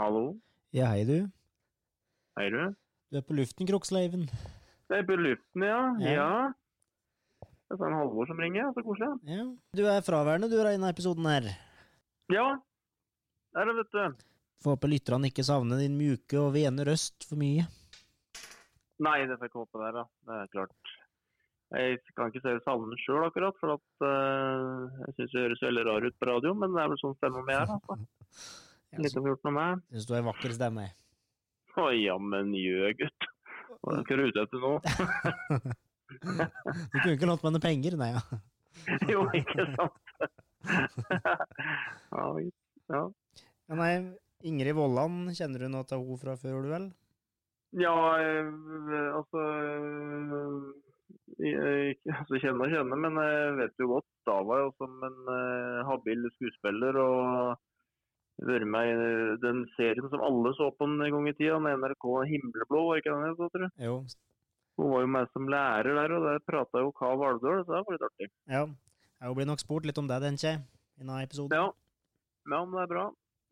Hallo, Ja, hei du. hei du. Du er på luften, Kroksleiven. Det er på luften, ja. Ja. Ja. Det er sånn Halvor som ringer, så koselig. Ja. Du er fraværende, du, i denne episoden her. Ja, det er det, vet du. Får håpe lytterne ikke savner din mjuke og vene røst for mye. Nei, det får jeg ikke håpe der, da. Det er klart. Jeg kan ikke se det savner sjøl akkurat, for at uh, jeg syns det høres veldig rar ut på radio, men det er vel sånn stemmer mi er, altså. Litt om gjort noe med. Syns du er vakker stemme. Å, jammen gjø, gutt. Hva er du ute etter nå? Du kunne ikke lånt meg noen penger, nei ja. jo, ikke sant? ja, ja. ja. Nei, Ingrid Vollan, kjenner du noe til henne fra før, du vel? Ja, eh, altså eh, jeg- Ikke altså, kjenne og kjenne, men jeg vet jo godt da var jeg som en eh, habil skuespiller og vært med i den serien som alle så på en gang i tida, den NRK Himmelblå, var ikke den het, tror jeg? Jo. Hun var jo med som lærer der, og der prata jo Kav Alvdal, så det var litt artig. Ja. Jeg blir nok spurt litt om det, tenker jeg, i denne episoden. Ja. ja, men det er bra.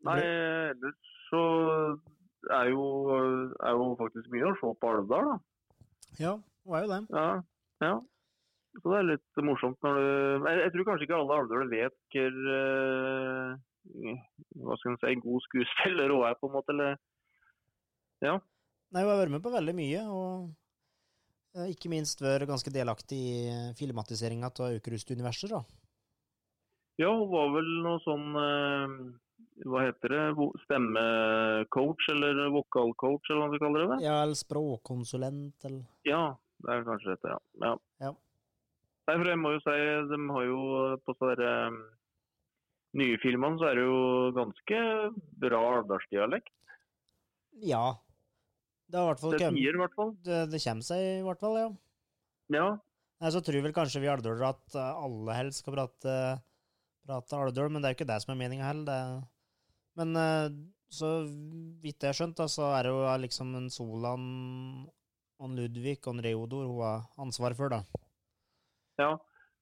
Nei, ellers så er jo, er jo faktisk mye å se på Alvdal, da. Ja, hun er jo det. Ja, ja. Så det er litt morsomt når du Jeg, jeg tror kanskje ikke alle alvdøle vet hvor eh, Hva skal en si god skuespiller òg er, på en måte. Eller Ja. Nei, hun har vært med på veldig mye, og eh, ikke minst vært ganske delaktig i eh, filmatiseringa av Aukrust-universet, da. Ja, hun var vel noe sånn eh, Hva heter det? Stemmecoach eller vokalcoach, eller hva man kaller det? Ja, eller språkkonsulent, eller Ja, det er kanskje dette, ja. ja. Ja. Nei, for jeg må jo si, de har jo på sånne nye filmene så er det jo ganske bra aldersdialekt. Ja. Det har i hvert fall Det kommet i hvert fall. det, det kommer seg, i hvert fall, ja. Ja, Nei, så tror vel kanskje vi alvdølere at eh, alle helst skal prate, prate alvdøl, men det er jo ikke det som er meninga heller. Men eh, så vidt jeg har skjønt, da, så er det jo liksom en Solan en Ludvig og en Reodor hun har ansvar for, da. ja.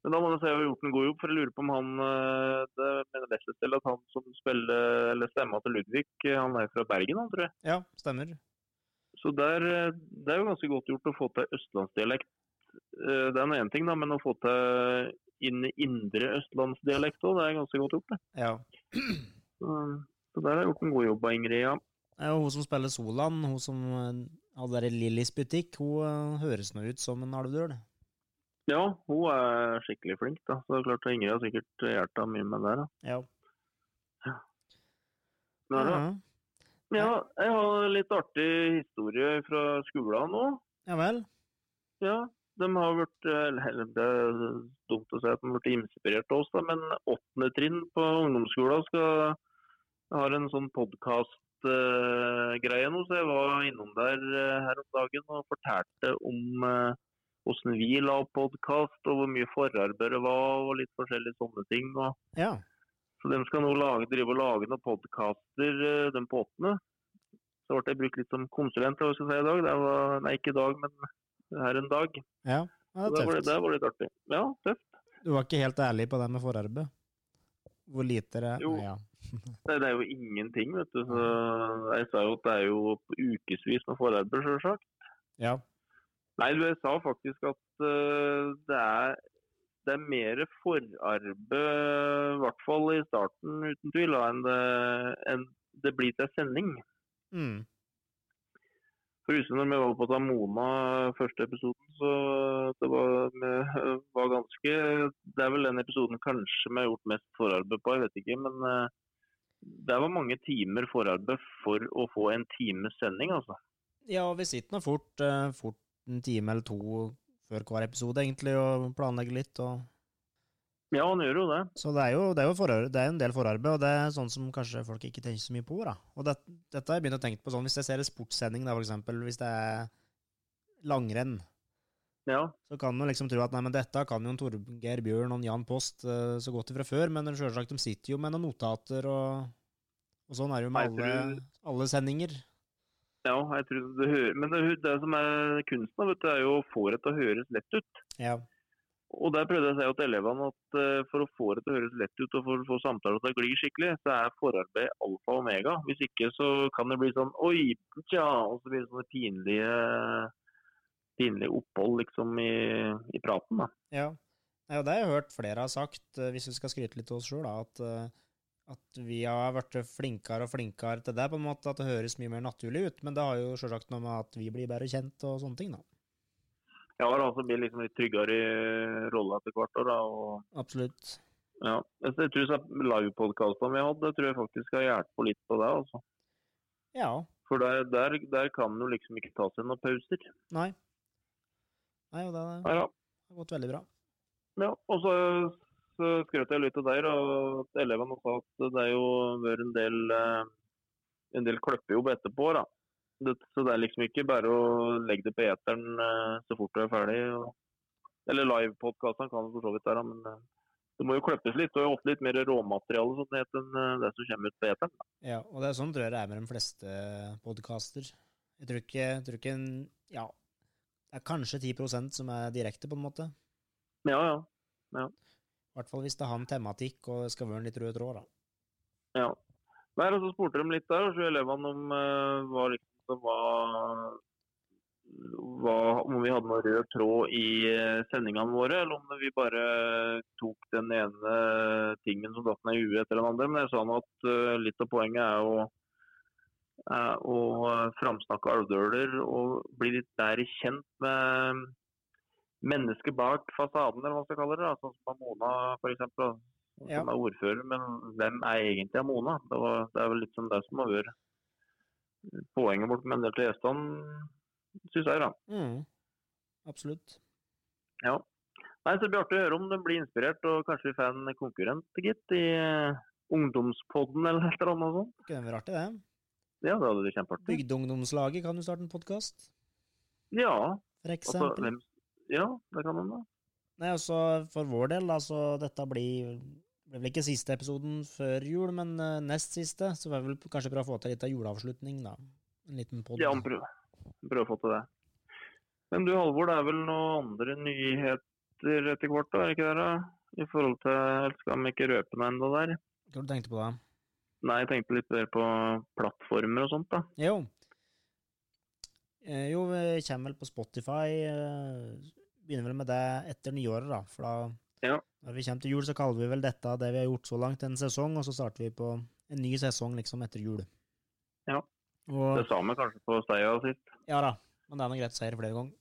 Men da må du si at jeg har gjort en god jobb, for jeg lurer på om han eh, Det mener lettest til at han som spiller, eller stemma til Ludvig, eh, han er fra Bergen, han, tror jeg. Ja, stemmer. Så der, eh, det er jo ganske godt gjort å få til østlandsdialekt. Det er nå én ting, da, men å få til inn indre østlandsdialekt òg, det er ganske godt gjort. det. Ja. Så, så der har jeg gjort en god jobb av Ingrid, ja. Jo hun som spiller Solan, hun som hadde der Lillys butikk, hun høres nå ut som en alvdøl. Ja, hun er skikkelig flink, da. Så det er klart Ingrid har sikkert hjulpet mye med det. da. Ja. Ja. Ja. ja, jeg har en litt artig historie fra skolen nå. ja vel. Ja, de har vært eller Det er dumt å si at de har blitt inspirert av oss, da, men åttende trinn på ungdomsskolen skal har en sånn podkast-greie nå, så jeg var innom der eh, her om dagen og fortalte om eh, hvordan vi la opp podkast, og hvor mye forarbeid det var, og litt forskjellige sånne ting. Og, Ja. så de skal nå lage, drive og lage noen podkaster, de på åttende. Så ble jeg brukt litt som konsulent, hva skal jeg si i dag. Det var, nei, ikke i dag, men her en dag. Ja, ja det det var, det var litt artig. Ja, tøft. Du var ikke helt ærlig på det med forarbeid? Hvor lite det er? Jo. Ja. Det, det er jo ingenting, vet du. Så jeg sa jo at det er jo ukevis med forarbeid, selvsagt. ja. Nei, du, sa faktisk at uh, det er det er mer forarbeid, i hvert fall i starten, uten tvil, da, enn det, enn det blir til sending. Mm. For husker når vi var på Tamona første episoden, så det var, var ganske Det er vel den episoden kanskje vi har gjort mest forarbeid på, jeg vet ikke. Men eh, det var mange timer forarbeid for å få en times sending, altså. Ja, vi sitter nå fort, eh, fort en time eller to før hver episode, egentlig, og planlegger litt. og... Ja, han gjør jo det. Så det er jo, det er jo forarbeid, det er en del forarbeid, og det er sånn som kanskje folk ikke tenker så mye på. da. Og det, dette har jeg begynt å tenke på sånn, hvis jeg ser en sportssending, da, for eksempel, hvis det er langrenn, Ja, så kan man liksom tro at nei, men dette kan jo en Torgeir Bjørn og en Jan Post uh, så godt fra før, men selvsagt, de sitter jo med noen notater, og, og sånn er det jo med alle, alle sendinger. Ja jeg tror det hører Men det, det som er kunsten, vet du, er jo å få det til å høres lett ut. Ja. Og der prøvde jeg å si til elevene at eh, for å få det til å høres lett ut og for å få samtalen til å gli skikkelig, så er forarbeid alfa og omega. Hvis ikke så kan det bli sånn oi, tja, og så blir det sånne pinlige, pinlige opphold liksom i, i praten. da. Ja. ja, det har jeg hørt flere har sagt, eh, hvis vi skal skryte litt av oss sjøl, at, eh, at vi har vært flinkere og flinkere til det, på en måte, at det høres mye mer naturlig ut. Men det har jo selvsagt noe med at vi blir bedre kjent og sånne ting, da. Ja, har altså blitt liksom litt tryggere i rolla etter hvert år. da, og Absolutt. ja. Jeg tror livepodkastene vi det tror jeg faktisk har hjulpet litt på det. altså. Ja. For der, der, der kan jo liksom ikke ta seg noen pauser. Nei. Nei, og det ja. har gått veldig bra. Ja, og så, så skrøt jeg litt av der, og elevene sa at det er jo vært en del, eh, en del kløppejobb etterpå. da. Det, så det er liksom ikke bare å legge det på eteren eh, så fort du er ferdig. Og, eller livepodkastene kan for så vidt være, men eh, det må jo kløppes litt. Og ofte litt mer råmateriale sånn det heter, enn det som kommer ut på eteren. da. Ja, og det er sånn tror jeg det er med de fleste podkaster. Jeg tror ikke, jeg tror ikke en Ja, det er kanskje 10% som er direkte, på en måte. Ja, Ja, ja. I hvert fall hvis det har en tematikk og skal være en litt rød tråd, da. ja. Nei, og så spurte de litt der, og så elevene om uh, hva liksom hva, om vi hadde noen rød tråd i eh, sendingene våre, eller om vi bare tok den ene tingen som datt ned i huet etter den andre. Men jeg sa nå at uh, litt av poenget er å, er å framsnakke alvdøler og bli litt bedre kjent med mennesket bak fasaden, eller hva man skal kalle det. Sånn som Mona f.eks. Som Ja. er ordfører, men hvem er egentlig Mona? Det, var, det er vel litt som det som har vært poenget bort med en del til gjestene, syns jeg. da. Mm. Absolutt. Ja. Nei, så Det blir artig å høre om de blir inspirert, og kanskje vi får en konkurrent, gitt, i eh, Ungdomspodden eller et eller annet sånt. Kunne vært artig, det. Ja, det hadde vært kjempeartig. Bygdeungdomslaget kan jo starte en podkast, Ja, for altså, eksempel. hvem, ja, det kan hende. Nei, altså For vår del, da, så dette blir blir vel ikke siste episoden før jul, men uh, nest siste. Så får vi vel kanskje prøve å få til litt av juleavslutning, da. En liten podd. Ja, prøv, prøv å få til det. Men du Halvor, det er vel noen andre nyheter etter hvert, da, er ikke det? da? I forhold til eller Skal vi ikke røpe noe ennå der? Hva du tenkt på da? Nei, jeg tenkte litt mer på plattformer og sånt, da. Jo. Eh, jo, vi kommer vel på Spotify. Eh, begynner vel med det etter nyåret, da. For da Ja. når vi kommer til jul, så kaller vi vel dette det vi har gjort så langt, en sesong, og så starter vi på en ny sesong liksom etter jul. Ja. Og, Det samme kanskje på Steia sitt. ja da, men det er noe greit å si det flere ganger.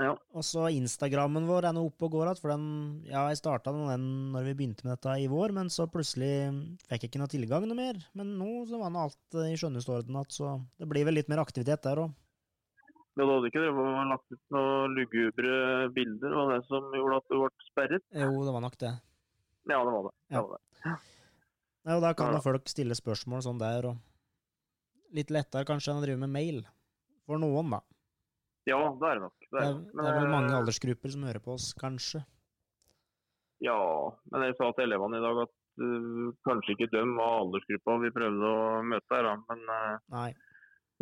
Ja. Og så Instagrammen vår er nå oppe og går igjen, for den Ja, jeg starta den når vi begynte med dette i vår, men så plutselig fikk jeg ikke noe tilgang noe mer. Men nå så var nå alt i skjønneste orden igjen, så det blir vel litt mer aktivitet der òg. Du hadde ikke det var lagt ut noen lugubre bilder, var det som gjorde at du ble sperret? Jo, det var nok det. Ja, det var det. det, var det. Ja, og Da kan Ja, folk stille spørsmål sånn der, og litt lettere kanskje enn å drive med mail. For noen, da. Ja, det er det nok. Det Det er, det, det er vel mange aldersgrupper som hører på oss, kanskje. Ja, men jeg sa til elevene i dag at uh, kanskje ikke de var aldersgruppa vi prøvde å møte her, da. Men, uh, Nei.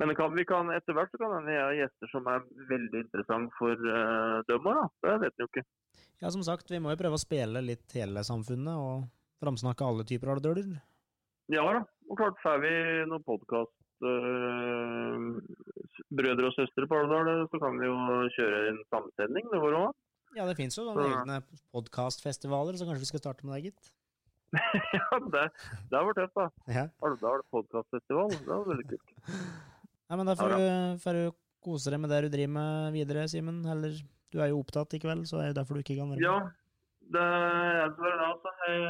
Men kan, vi kan, etter hvert så kan hende jeg har gjester som er veldig interessante for uh, dem òg. Det vet vi jo ikke. Ja, som sagt, vi må jo prøve å spille litt hele samfunnet, og framsnakke alle typer alvdøler. Ja da. Og klart får vi noen podkast brødre og søstre på Alvdal, så kan vi jo kjøre en samsending det går òg. Ja, det fins jo Så- noen egne podkastfestivaler, så kanskje vi skal starte med det, gitt. ja, det, det har vært tøft, da. Ja. Alvdal podkastfestival. Det var veldig kult. Nei, men da får du, får du kose deg med det du driver med videre, Simen. Eller du er jo opptatt i kveld, så er det derfor du ikke kan være med. Ja, det er bare da, altså. jeg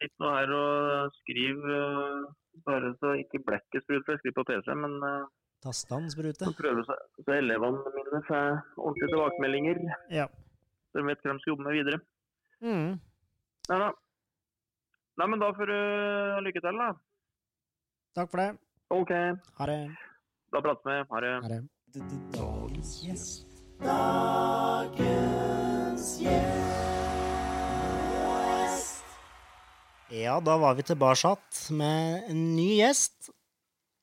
sitter nå her og skriver øh, bare så ikke blekket spruter, jeg skriver på PC, men øh, Tastene spruter. så prøver så, så elevene mine får ordentlige tilbakemeldinger, Ja. så de vet hva de skal jobbe med videre. Mm. Nei da. Nei, men da får du lykke til, da. Takk for det. OK, Ha det. Da prates vi. Ha det. Dagens gjest. Dagens gjest. Ja, da var vi tilbake med en ny gjest.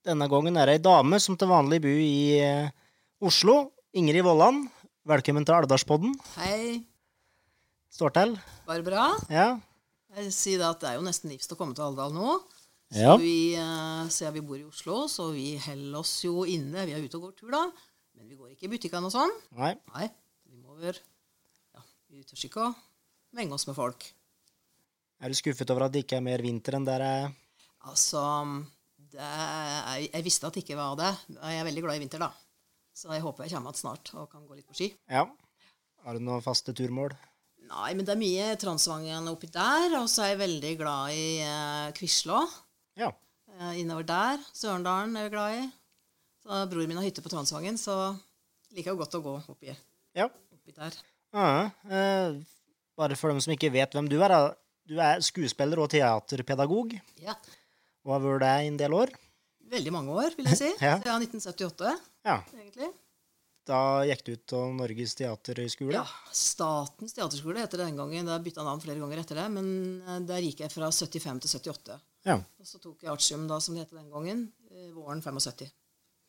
Denne gangen er det ei dame som til vanlig bor i eh, Oslo. Ingrid Vollan. Velkommen til Alvdalspodden. Hei, Står til? bare bra. Ja. Jeg sier da at det er jo nesten livs å komme til Alvdal nå. Så Ja. vi, eh, siden vi bor i Oslo, så vi holder oss jo inne. Vi er ute og går tur, da. Men vi går ikke i butikkene og sånn. Nei. Nei, vi må over Ja, vi tør ikke å menge oss med folk. Er du skuffet over at det ikke er mer vinter enn der er? Altså det er, Jeg visste at det ikke var det. Jeg er veldig glad i vinter, da. Så jeg håper jeg kommer igjen snart og kan gå litt på ski. Ja. Har du noen faste turmål? Nei, men det er mye Transvangen oppi der. Og så er jeg veldig glad i eh, Quisla. Ja. Eh, innover der. Sørendalen er vi glad i. Så Broren min har hytte på Transvangen, så liker jeg godt å gå oppi, Ja. oppi der. Ja, eh, bare for dem som ikke vet hvem du er. da. Du er skuespiller og teaterpedagog, Ja. og har vært det i en del år. Veldig mange år, vil jeg si. Ja. Siden 1978, Ja, egentlig. Da gikk du ut av Norges teaterhøgskole. Ja, Statens teaterskole heter det den gangen. Det har bytta navn flere ganger etter det. Men eh, der gikk jeg fra 75 til 78. Ja. Og så tok jeg artium, da, som det het den gangen, eh, våren 75.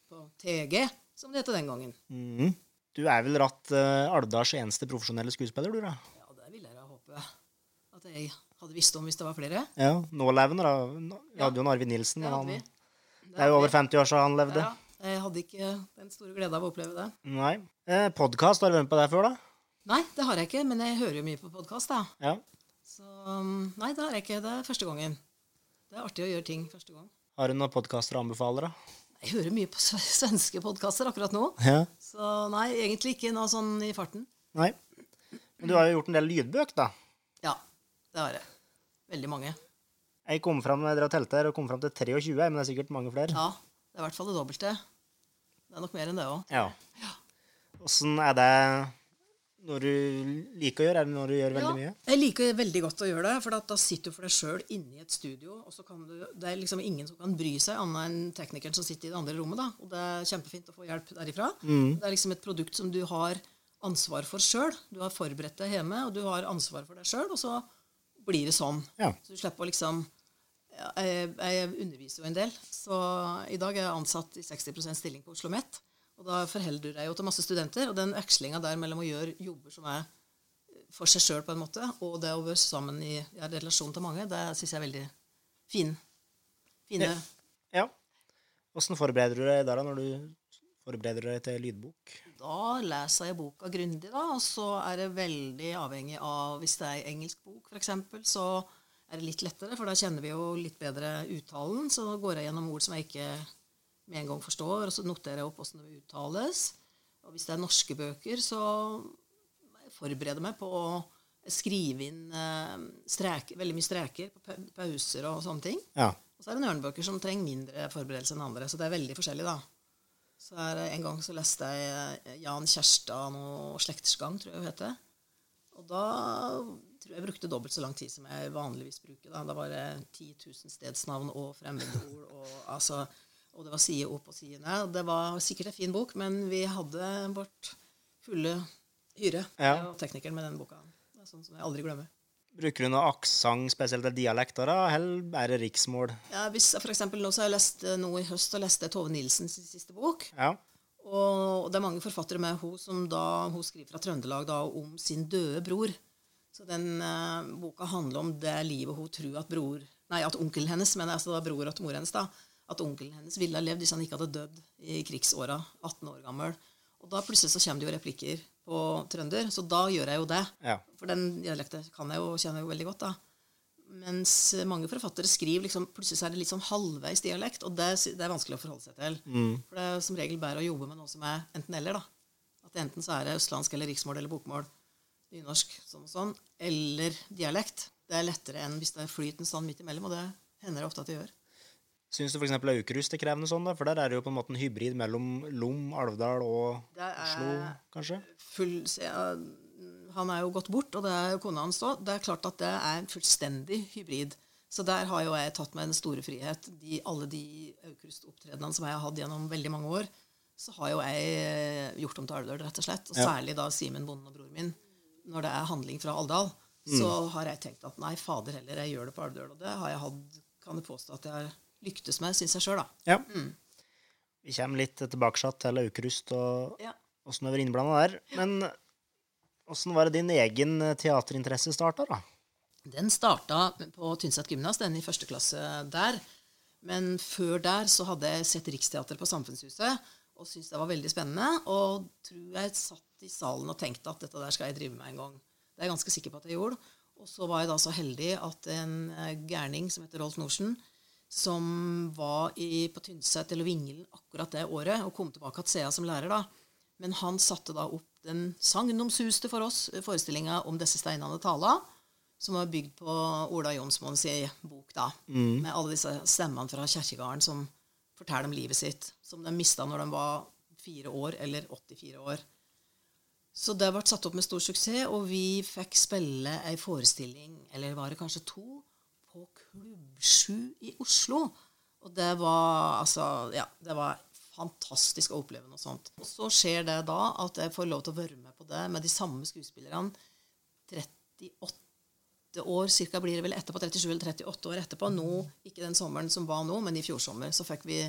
På TG, som det het den gangen. Mhm. Du er vel ratt uh, Alvdals eneste profesjonelle skuespiller, du, da? Ja, det ville jeg da håpe at jeg hadde visst om hvis det var flere. Ja, Nålevende, da. Nå- Vi hadde jo en Arvid Nilsen, Det han, det er jo over 50 år siden han levde. Ja, jeg hadde ikke den store gleda av å oppleve det. Nei. Eh, Podkast, har du vært med på det før, da? Nei, det har jeg ikke, men jeg hører jo mye på podkast, da. Ja. Så um, nei, det har jeg ikke. Det er første gangen. Det er artig å gjøre ting første gang. Har du noen podkaster å anbefale, da? Jeg hører mye på svenske podkaster akkurat nå. Ja. Så nei, egentlig ikke noe sånn i farten. Nei. Men du har jo gjort en del lydbøk, da. Ja, det har jeg. Veldig mange. Jeg kom fram, jeg drev og telte her, og kom fram til 23, men det er sikkert mange flere. Ja, det er i hvert fall det dobbelte. Det er nok mer enn det òg. Ja. Åssen er det når du liker å gjøre? Er det når du gjør veldig mye? Jeg liker veldig godt å gjøre det, for da sitter du for deg sjøl inne i et studio. og så kan du, Det er liksom ingen som kan bry seg, annet enn teknikeren som sitter i det andre rommet. da, og Det er kjempefint å få hjelp derifra. Mm. Det er liksom et produkt som du har ansvar for sjøl. Du har forberedt deg hjemme, og du har ansvar for deg sjøl, og så blir det sånn. Ja. Så du slipper å liksom ja, jeg, jeg underviser jo en del, så i dag er jeg ansatt i 60% stilling på Oslo OsloMet. Og da forholder du deg jo til masse studenter, og den vekslinga der mellom å gjøre jobber som er for seg sjøl, på en måte, og det å være sammen i ja, relasjon til mange, det syns jeg er veldig fin. Fine Ja. Åssen forbereder du deg der da, når du forbereder deg til lydbok? Da leser jeg boka grundig, da, og så er det veldig avhengig av Hvis det er engelsk bok, f.eks., så er det litt lettere, for da kjenner vi jo litt bedre uttalen. Så går jeg gjennom ord som jeg ikke med en gang forstår, og så noterer jeg opp hvordan det uttales. Og hvis det er norske bøker, så forbereder jeg meg på å skrive inn eh, streker, veldig mye streker på pauser og sånne ting. Ja. Og så er det noen som trenger mindre forberedelse enn andre. Så det er veldig forskjellig, da. Så er det En gang så leste jeg Jan Kjærstad noe 'Slektersgang', tror jeg hun heter. Og da tror jeg jeg brukte dobbelt så lang tid som jeg vanligvis bruker. Da, da var det 10 000 stedsnavn og fremmedord. Og, altså, og det var side opp og side ned. Og Det var sikkert en fin bok, men vi hadde vårt fulle hyre. Ja. Og teknikeren med den boka. Det er sånn som jeg aldri glemmer. Bruker du noe aksent, spesielt til dialekter, da, eller er det riksmål? Ja, hvis for eksempel, nå så har jeg lest noe i høst, og leste Tove Nilsens siste bok. Ja. Og det er mange forfattere med hun som da, hun skriver fra Trøndelag da, om sin døde bror. Så den eh, boka handler om det livet hun tror at bror Nei, at onkelen hennes, men altså da bror og mor hennes, da. At onkelen hennes ville ha levd hvis han ikke hadde dødd i krigsåra, 18 år gammel. Og da plutselig så kommer det jo replikker på trønder, så da gjør jeg jo det. Ja. For den dialekten kan jeg jo, kjenner jeg jo veldig godt, da. Mens mange forfattere skriver liksom, plutselig så er det litt sånn halvveis dialekt, og det, det er vanskelig å forholde seg til. Mm. For det er som regel bedre å jobbe med noe som er enten-eller, da. At enten så er det østlandsk eller riksmål eller bokmål, nynorsk, sånn og sånn, eller dialekt. Det er lettere enn hvis det er flyt en stand midt imellom, og det hender det ofte at det gjør. Syns du f.eks. Aukrust er krevende sånn, da? For der er det jo på en måte en hybrid mellom Lom, Alvdal og Oslo, kanskje? full ja, Han er jo gått bort, og det er jo kona hans òg. Det er klart at det er en fullstendig hybrid. Så der har jo jeg tatt meg en store frihet. De, alle de Aukrust-opptredenene som jeg har hatt gjennom veldig mange år, så har jo jeg eh, gjort om til Alvdal, rett og slett. Og Ja. særlig da Simen, bonden og broren min. Når det er handling fra Alvdal, så har jeg tenkt at nei, fader heller, jeg gjør det på Alvdal. Og det har jeg hatt, kan jeg påstå at jeg har lyktes med, syns jeg sjøl, da. Ja. Vi kommer litt tilbake til Aukrust og Ja. åssen du har vært innblanda der. Men åssen var det din egen teaterinteresse starta, da? Den starta på Tynset gymnas, den i første klasse der. Men før der så hadde jeg sett Riksteatret på Samfunnshuset og syntes det var veldig spennende. Og tror jeg satt i salen og tenkte at dette der skal jeg drive med en gang. Det er jeg ganske sikker på at jeg gjorde. Og så var jeg da så heldig at en eh, gærning som heter Rolf Norsen, som var i, på Tynset eller Vingelen akkurat det året, og kom tilbake til SEA som lærer da. Men han satte da opp den sagnomsuste for oss forestillinga om disse steinene tala, som var bygd på Ola Jonsmoens bok, da, med alle disse stemmene fra kjerkegarden som forteller om livet sitt, som de mista når de var fire år eller 84 år. Så det ble satt opp med stor suksess, og vi fikk spille ei forestilling, eller var det kanskje to, på Klubb 7 i Oslo. Og det var altså Ja, det var fantastisk å oppleve noe sånt. Og så skjer det da at jeg får lov til å være med på det med de samme skuespillerne 38 år cirka blir det vel etterpå, 37 eller 38 år etterpå. Nå, ikke den sommeren som var nå, men i fjor sommer, så fikk vi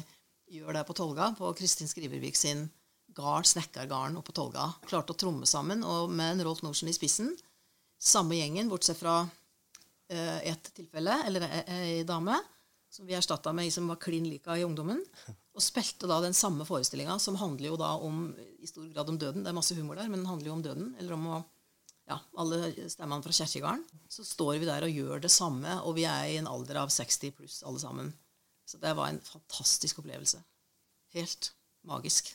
gjøre det på Tolga, på Kristin Skrivervik sin gard, snekkergarden oppe på Tolga. Klarte å tromme sammen, og med en Rolf Norsen i spissen. Samme gjengen, bortsett fra eh, ett tilfelle, eller ei, ei dame, som vi erstatta med ei som var klin lika i ungdommen. Og spilte da den samme forestillinga, som handler jo da om, i stor grad om døden. Det er masse humor der, men den handler jo om døden. Eller om å ja, alle stemmene fra kjerkegarden. Så står vi der og gjør det samme, og vi er i en alder av 60 pluss alle sammen. Så det var en fantastisk opplevelse. Helt magisk.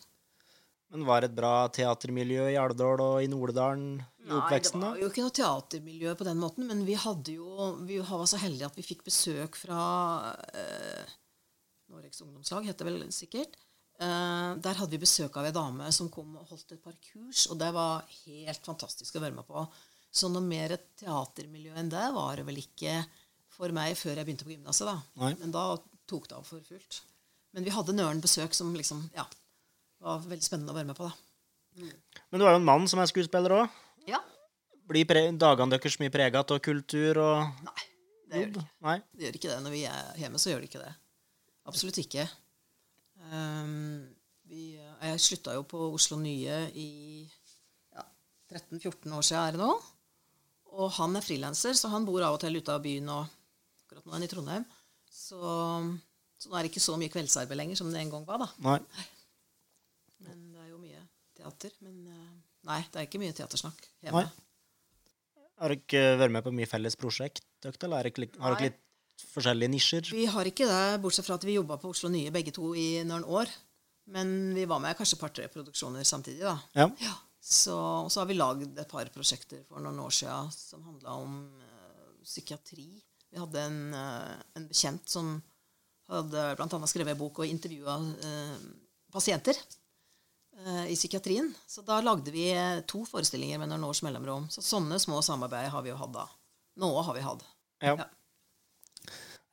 Men var det et bra teatermiljø i Alvdal og i Nordedalen i oppveksten, da? Nei, det var jo ikke noe teatermiljø på den måten, men vi hadde jo Vi var så heldige at vi fikk besøk fra eh, Norges ungdomslag, heter det vel sikkert. Eh, der hadde vi besøk av ei dame som kom og holdt et par kurs, og det var helt fantastisk å være med på. Så noe mer et teatermiljø enn det var det vel ikke for meg før jeg begynte på gymnaset. Men da tok det av for fullt. Men vi hadde nøren besøk som liksom, ja, var veldig spennende å være med på, da. Men du er jo en mann som er skuespiller òg. Ja. Blir dagene deres mye prega av kultur og Nei, det gjør det ikke. Nei? Det gjør ikke det. Når vi er hjemme, så gjør det ikke det. Absolutt ikke. Um, vi, jeg slutta jo på Oslo Nye i ja, 13-14 år siden er det nå. Og han er frilanser, så han bor av og til ute av byen, og akkurat nå er han i Trondheim. Så, så nå er det ikke så mye kveldsarbeid lenger som det en gang var, da. Nei. Men det er jo mye teater. Men eh, nei, det er ikke mye teatersnakk hjemme. Nei. Har dere vært med på mye felles prosjekt, eller er har dere litt forskjellige nisjer? Vi har ikke det, bortsett fra at vi jobba på Oslo Nye begge to i noen år. Men vi var med kanskje et par-tre produksjoner samtidig, da. Ja. Ja, så, og så har vi lagd et par prosjekter for noen år siden som handla om uh, psykiatri. Vi hadde en, uh, en bekjent som hadde bl.a. skrevet en bok og intervjua uh, pasienter i psykiatrien. Så da lagde vi eh, to forestillinger med noen års mellomrom. Så sånne små samarbeid har vi jo hatt da. Noe har vi hatt. Ja. Ja.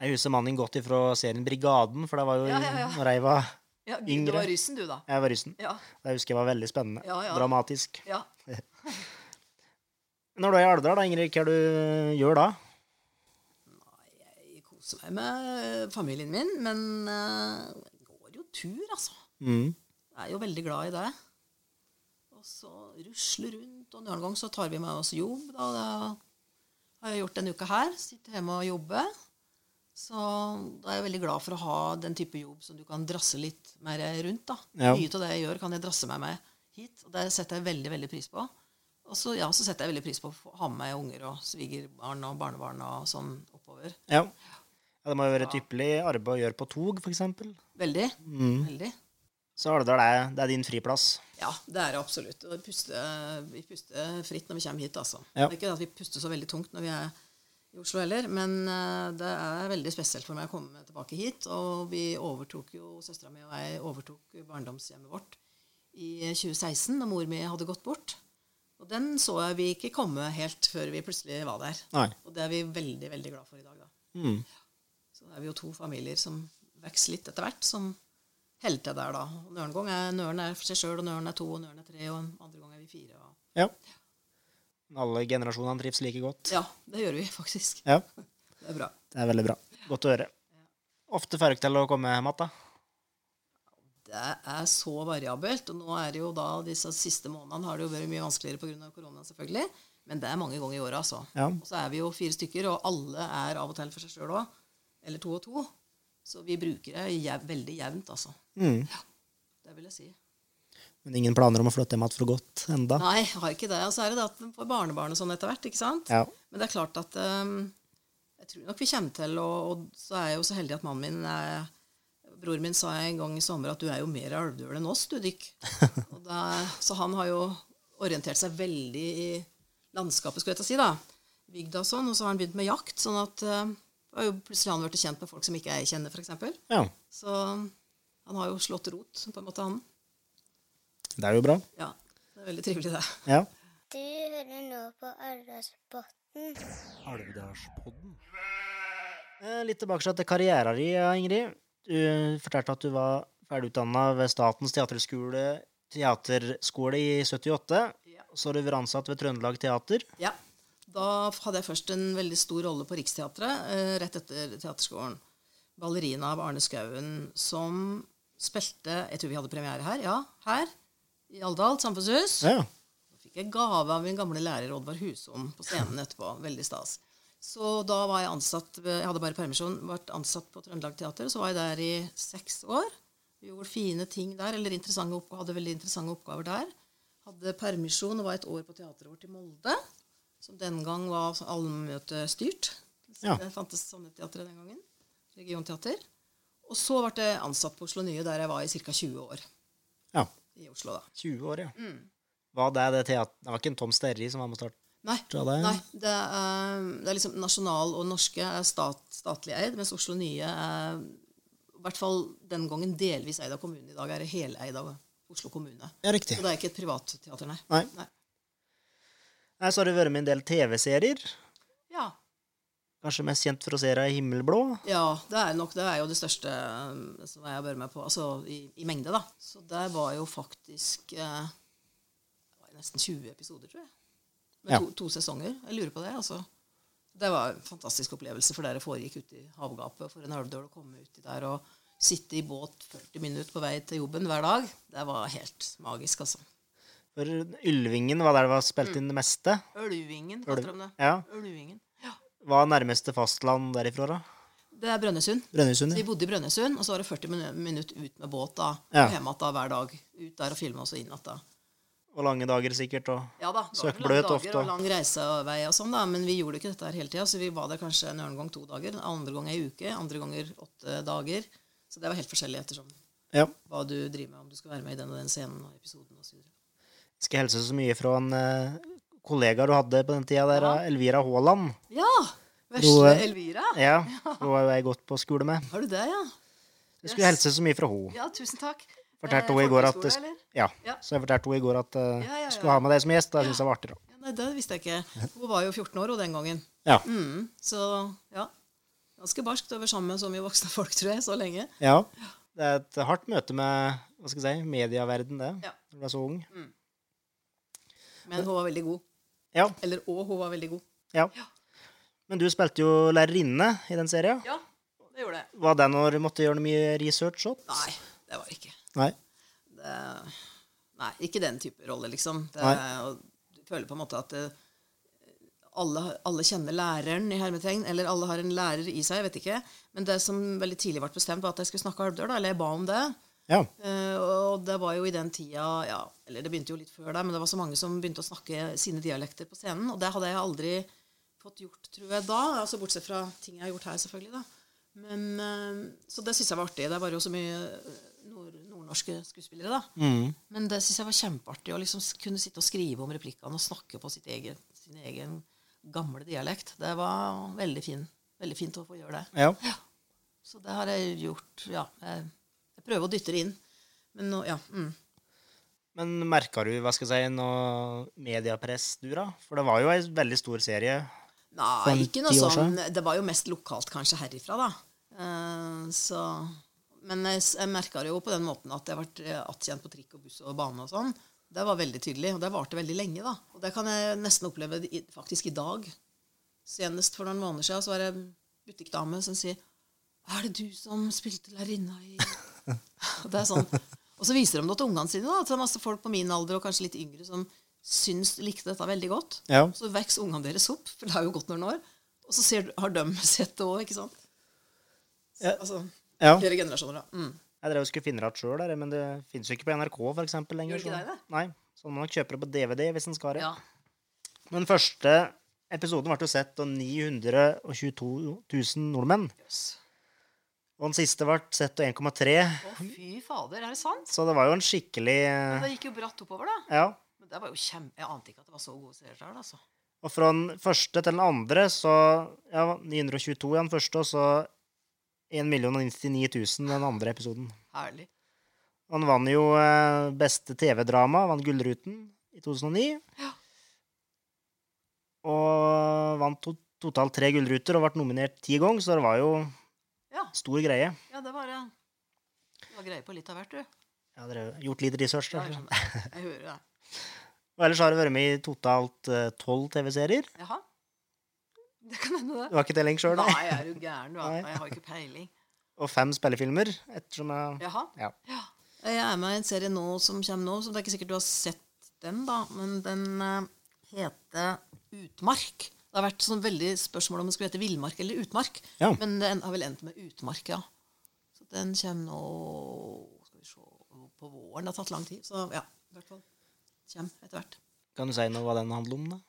Jeg husker mannen godt ifra serien Brigaden, for det var jo Ja, ja, når jeg var, Ja, du, Yngre. Du var russen, du, da. jeg var russen. Ja. Det husker jeg var veldig spennende. Dramatisk. ja. Når du er i Alvdal, da, Ingrid, hva du gjør du da? Nei, Jeg koser meg med familien min, men uh, går jo tur, altså. Mm. Jeg er jo veldig glad i det. Og så rusle rundt, og noen ganger så tar vi med oss jobb. Da. Det har jeg gjort denne uka her. Sitter hjemme og jobber. Så da er jeg veldig glad for å ha den type jobb som du kan drasse litt mer rundt. da. Ja. Mye av det jeg gjør, kan jeg drasse meg med hit. Og det setter jeg veldig, veldig pris på. Og så, ja, så setter jeg veldig pris på å ha med meg unger og svigerbarn og barnebarn og sånn oppover. Ja. ja. Det må jo være et ypperlig arbeid å gjøre på tog, f.eks. Veldig. Mm. Veldig. Så Alvdal er, det er din friplass. Ja, det er det absolutt. Og vi puster, vi puster fritt når vi kommer hit, altså. Ja. Det er ikke at vi puster så veldig tungt når vi er i Oslo heller, men eh, det er veldig spesielt for meg å komme tilbake hit. Og vi overtok jo, søstera mi og jeg overtok barndomshjemmet vårt i 2016, da mor mi hadde gått bort. Og den så vi ikke komme helt før vi plutselig var der. Nei. Og det er vi veldig, veldig glad for i dag, da. Mm. Så er vi jo to familier som vokser litt etter hvert, som holder til der, da. Noen ganger er Nøren er for seg sjøl, og Nøren er to, og Nøren er tre, og andre ganger er vi fire. Og... Ja. Alle generasjonene trives like godt. Ja, det gjør vi faktisk. Ja. Det er bra. Det er veldig bra. Godt å høre. Ofte får dere til å komme hjem igjen? Det er så variabelt. Og nå er det jo da, disse siste månedene har det jo vært mye vanskeligere pga. korona, selvfølgelig. Men det er mange ganger i året, altså. Ja. Og så er vi jo fire stykker, og alle er av og til for seg sjøl òg. Eller to og to. Så vi bruker det jev veldig jevnt, altså. Mm. Det vil jeg si. Men ingen planer om å flytte hjem igjen for godt enda? Nei, jeg har ikke det. Og så er det det at man får barnebarn og sånn etter hvert, ikke sant? Ja. Men det er klart at um, jeg tror nok vi kommer til, og, og så er jeg jo så heldig at mannen min er Bror min sa en gang i sommer at du er jo mer alvdøl enn oss, du, Dick. Og da- så han har jo orientert seg veldig i landskapet, skulle jeg til å si, da. Bygda og sånn. Og så har han begynt med jakt. sånn at uh, har jo plutselig han blitt kjent med folk som ikke jeg kjenner, f.eks. ja. Så han har jo slått rot, på en måte, han. Det er jo bra. Ja. Det er veldig trivelig, det. Ja. Du hører nå på Alvdalspodden. Alvdalspodden. Eh, litt tilbake til karrieren din, Ingrid. Du fortalte at du var ferdigutdanna ved Statens teaterskole, teaterskole i 78. Ja. Så har du vært ansatt ved Trøndelag Teater. Ja. Da hadde jeg først en veldig stor rolle på Riksteatret eh, rett etter teaterskolen. Ballerina av Arne Skauen, som spilte Jeg tror vi hadde premiere her. Ja, her. I Alvdal samfunnshus. Ja. Så fikk jeg gave av min gamle lærer Oddvar Husom på scenen etterpå. Veldig stas. Så da var jeg ansatt Jeg hadde bare permisjon, vært ansatt på Trøndelag Teater. Så var jeg der i seks år. Vi gjorde fine ting der, eller interessante oppgaver, hadde veldig interessante oppgaver der. Hadde permisjon og var et år på teateret vårt i Molde, som den gang var sånn allmøtestyrt. Ja. Det fantes Sandeteatret teatre den gangen. Regionteater. Og så ble jeg ansatt på Oslo Nye, der jeg var i ca. 20 år. ja. I Oslo, da. 20 år, ja. Mm. Var det det. Det var ikke en Tom Sterri som var med å starte? Nei, det. Nei, det er, det er liksom Nasjonal og norske er stat, statlig eid, mens Oslo Nye er i hvert fall den gangen delvis eid av kommunen. I dag er det heleid av Oslo kommune. Ja, riktig. Så det er ikke et privatteater, nei. Nei. nei. Nei, så har du vært med i en del TV-serier. Ja. Kanskje mest kjent for å se deg i Himmelblå. ja, det er nok det er jo det største um, som jeg har vært med på, altså i, i mengde, da. Så der var jo faktisk eh, det var nesten 20 episoder, tror jeg. Med Ja. to, to sesonger. Jeg lurer på det, altså. Det var en fantastisk opplevelse, for det foregikk ute i havgapet. For en Alvdal å komme uti der og sitte i båt 40 minutter på vei til jobben hver dag. Det var helt magisk, altså. For Ylvingen var der det var spilt Mm. inn det meste. Ølvingen, Ølv- kaller de det. Ja. Ølvingen. Ja. Hva er nærmeste fastland derifra, da? Det er Brønnøysund. Brønnøysund? Så vi bodde i Brønnøysund, og så var det 40 minu- minutter ut med båt da, Ja. og hjemme da hver dag. Ut der og filme, og så inn igjen. Og lange dager, sikkert. Og... Ja da, det var Søk lange dager ofte. og lang reisevei og sånn, da, men vi gjorde ikke dette her hele tida. Så vi var der kanskje en gang to dager, andre gang ei uke, andre ganger åtte dager. Så det var helt forskjellig ettersom Ja. hva du driver med, om du skal være med i den og den scenen og episoden osv. Skal hilse så mye fra en eh, kollega du hadde på den tida, der, Ja. Elvira Haaland. Ja! Vesle eh, Elvira. Ja, hun har jo jeg gått på skole med. Har du det, ja? Jeg skulle hilse så mye fra henne. Ja, tusen takk. Fortalte hun i går at ja, Ja. Så jeg fortalte henne i går at eh, Ja, jeg skulle ha med deg som gjest. Da syntes jeg var artig. da. Nei, det visste jeg ikke. Hun var jo 14 år hun den gangen. Ja. Mm, så ja. Ganske barskt å være sammen med så mye voksne folk, tror jeg, så lenge. ja. Det er et hardt møte med hva skal jeg si, medieverden, det. Når du er så ung. Men hun var veldig god. Ja, Eller og hun var veldig god. ja. Men du spilte jo lærerinne i den serien. Ja, det gjorde jeg. Var det når du måtte gjøre noe mye research? Opp? Nei, det var ikke. Nei. Det, nei, ikke den type rolle, liksom. Det, og du føler på en måte at det, alle, alle kjenner læreren i hermetegn, eller alle har en lærer i seg, jeg vet ikke. Men det som veldig tidlig ble bestemt, var at jeg skulle snakke alvdøl, eller jeg ba om det. Ja. Eh, og det var jo i den tida ja, Eller det begynte jo litt før der, men det var så mange som begynte å snakke sine dialekter på scenen. Og det hadde jeg aldri fått gjort, tror jeg, da. altså Bortsett fra ting jeg har gjort her, selvfølgelig. da. Men, eh, så det syns jeg var artig. Det var jo så mye eh, nord, nordnorske skuespillere, da. Mm. Men det syns jeg var kjempeartig å liksom kunne sitte og skrive om replikkene og snakke på sitt eget, sin egen gamle dialekt. Det var veldig, fin, veldig fint å få gjøre det. ja. Så det har jeg gjort, ja. Jeg, jeg prøver å dytte det inn. Men nå, ja. Mm. Men merka du hva skal jeg si, noe mediepress, du, da? For det var jo ei veldig stor serie. Nei, ikke noe sånn Det var jo mest lokalt kanskje herifra, da. Uh, så Men jeg, jeg merka det jo på den måten at jeg ble eh, attkjent på trikk og buss og bane og sånn. Det var veldig tydelig, og det varte veldig lenge, da. Og det kan jeg nesten oppleve i, faktisk i dag. Senest for noen måneder siden så var det butikkdame som sier Er det du som spilte lærerinna i Og det er sånn. Og så viser de det til ungene sine. da, at det er masse folk på min alder og kanskje litt yngre som syns likte dette veldig godt. Ja. Så vokser ungene deres opp, for det har jo gått noen år. Og så ser, har de sett det òg, ikke sant? Så. Altså, ja. flere generasjoner, da. Mm. Jeg drev og skulle finne det igjen sjøl, men det fins jo ikke på NRK for eksempel, lenger. Gjør ikke det det? Nei, så man kjøper det på DVD hvis en skal det. Ja. Men første episoden ble jo sett av 922 000 nordmenn. Jøss. Og den siste ble sett til 1,3. Å, fy fader, er det sant? Så det var jo en skikkelig Men eh, Det gikk jo bratt oppover, da. Ja. Men det var jo kjempe... Jeg ante ikke at det var så gode seertall, altså. Og fra den første til den andre, så Ja, 922 i den første, og så 1 099 000 den andre episoden. Herlig. Han vant jo eh, beste TV-drama, vant Gullruten i 2009. Ja. Og vant to totalt tre gullruter og ble nominert ti ganger, så det var jo stor greie. ja det var det. Var greie på litt av hvert, du. Ja, dere har gjort litt research. Ja, jeg. Jeg hører det. Og ellers har du vært med i totalt tolv TV-serier. Jaha. Det kan hende, det. Du har ikke telling sjøl, Nei, nei? jeg er jo gæren, du. har. Jeg har ikke peiling. Og fem spillefilmer, ettersom jeg Jaha. Ja. Jeg er med i en serie nå som kommer nå, så det er ikke sikkert du har sett den, da. Men den uh, heter Utmark. Det har vært sånn veldig spørsmål om det skulle hete Villmark eller Utmark. Ja. Men den har vel endt med Utmark, ja. Så den kommer nå Skal vi se På våren. Det har tatt lang tid. Så ja, i hvert fall. Kommer etter hvert. Kan du si noe hva den handler om, da?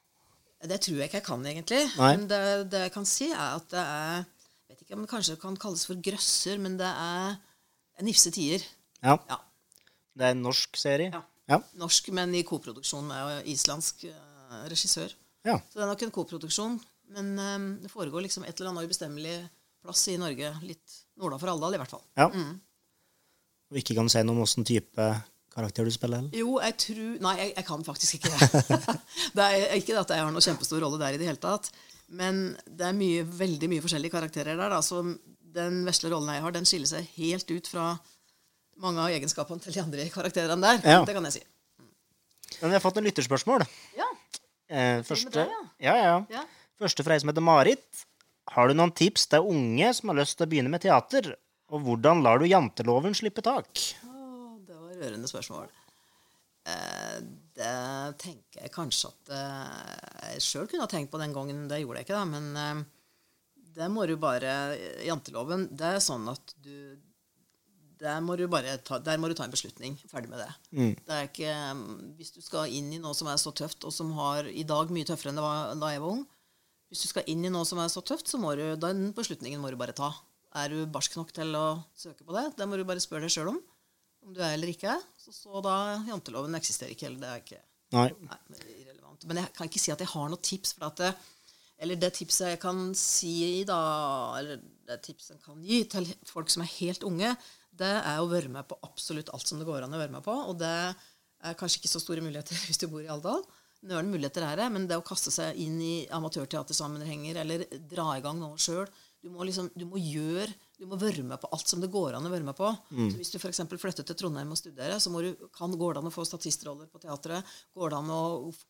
Det tror jeg ikke jeg kan, egentlig. Nei. Men det, det jeg kan si, er at det er jeg vet ikke om det kanskje kan kalles for grøsser, men det er nifse tider. Ja. Ja. Det er en norsk serie? Ja. Ja. Norsk, men i koproduksjon med islandsk eh, regissør. Ja. Så det er nok en koproduksjon. Men um, det foregår liksom et eller annet ubestemmelig plass i Norge. Litt nordafor Alvdal, i hvert fall. ja. Mm. Og ikke kan du si noe om åssen type karakter du spiller? Eller? Jo, jeg tror Nei, jeg, jeg kan faktisk ikke det. det er ikke at jeg har noen kjempestor rolle der i det hele tatt. Men det er mye, veldig mye forskjellige karakterer der. Da. Så den vesle rollen jeg har, den skiller seg helt ut fra mange av egenskapene til de andre karakterene der. Ja. Det kan jeg si. Men vi har fått en lytterspørsmål. Ja. Eh, første, deg, ja, ja. Ja. første fra ei som heter Marit. Har du noen tips til unge som har lyst til å begynne med teater? Og hvordan lar du janteloven slippe tak? Oh, det var rørende spørsmål. Eh, det tenker jeg kanskje at eh, jeg sjøl kunne ha tenkt på den gangen. Det gjorde jeg ikke, da. Men eh, det må du bare Janteloven, det er sånn at du der må, du bare ta, der må du ta en beslutning. Ferdig med det. Mm. det er ikke, hvis du skal inn i noe som er så tøft, og som har i dag mye tøffere enn det var da jeg var ung Hvis du skal inn i noe som er så tøft, så må du, den beslutningen må du bare ta. Er du barsk nok til å søke på det? Det må du bare spørre deg sjøl om. Om du er eller ikke. Så, så da Janteloven eksisterer ikke heller. Det er ikke Nei. nei, irrelevant. Men jeg kan ikke si at jeg har noe tips. For at det, eller det tipset jeg kan si da, eller det tipset jeg kan gi til folk som er helt unge, det er å være med på absolutt alt som det går an å være med på. Og det er kanskje ikke så store muligheter hvis du bor i Alvdal. Nå muligheter er det, men det å kaste seg inn i amatørteatersammenhenger eller dra i gang noe sjøl du må, liksom, du må gjøre, du må være med på alt som det går an å være med på. Så Hvis du f.eks. flytter til Trondheim og studerer, så må du, kan, går det an å få statistroller på teatret. Går det an å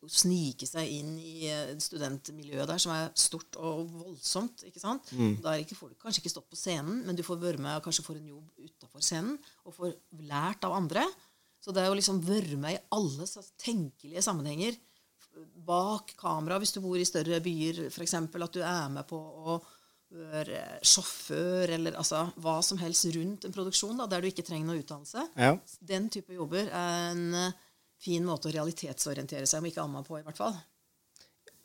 snike seg inn i eh, studentmiljøet der, som er stort og voldsomt. ikke sant? Da er ikke, får du kanskje ikke stått på scenen, men du får være med og kanskje får en jobb utafor scenen, og får lært av andre. Så det er å liksom være med i alle tenkelige sammenhenger bak kamera, hvis du bor i større byer, f.eks. At du er med på å sjåfør, eller altså hva som helst rundt en produksjon, da, der du ikke trenger noe utdannelse. Ja. Den type jobber er en eh, fin måte å realitetsorientere seg, om ikke annet på, i hvert fall.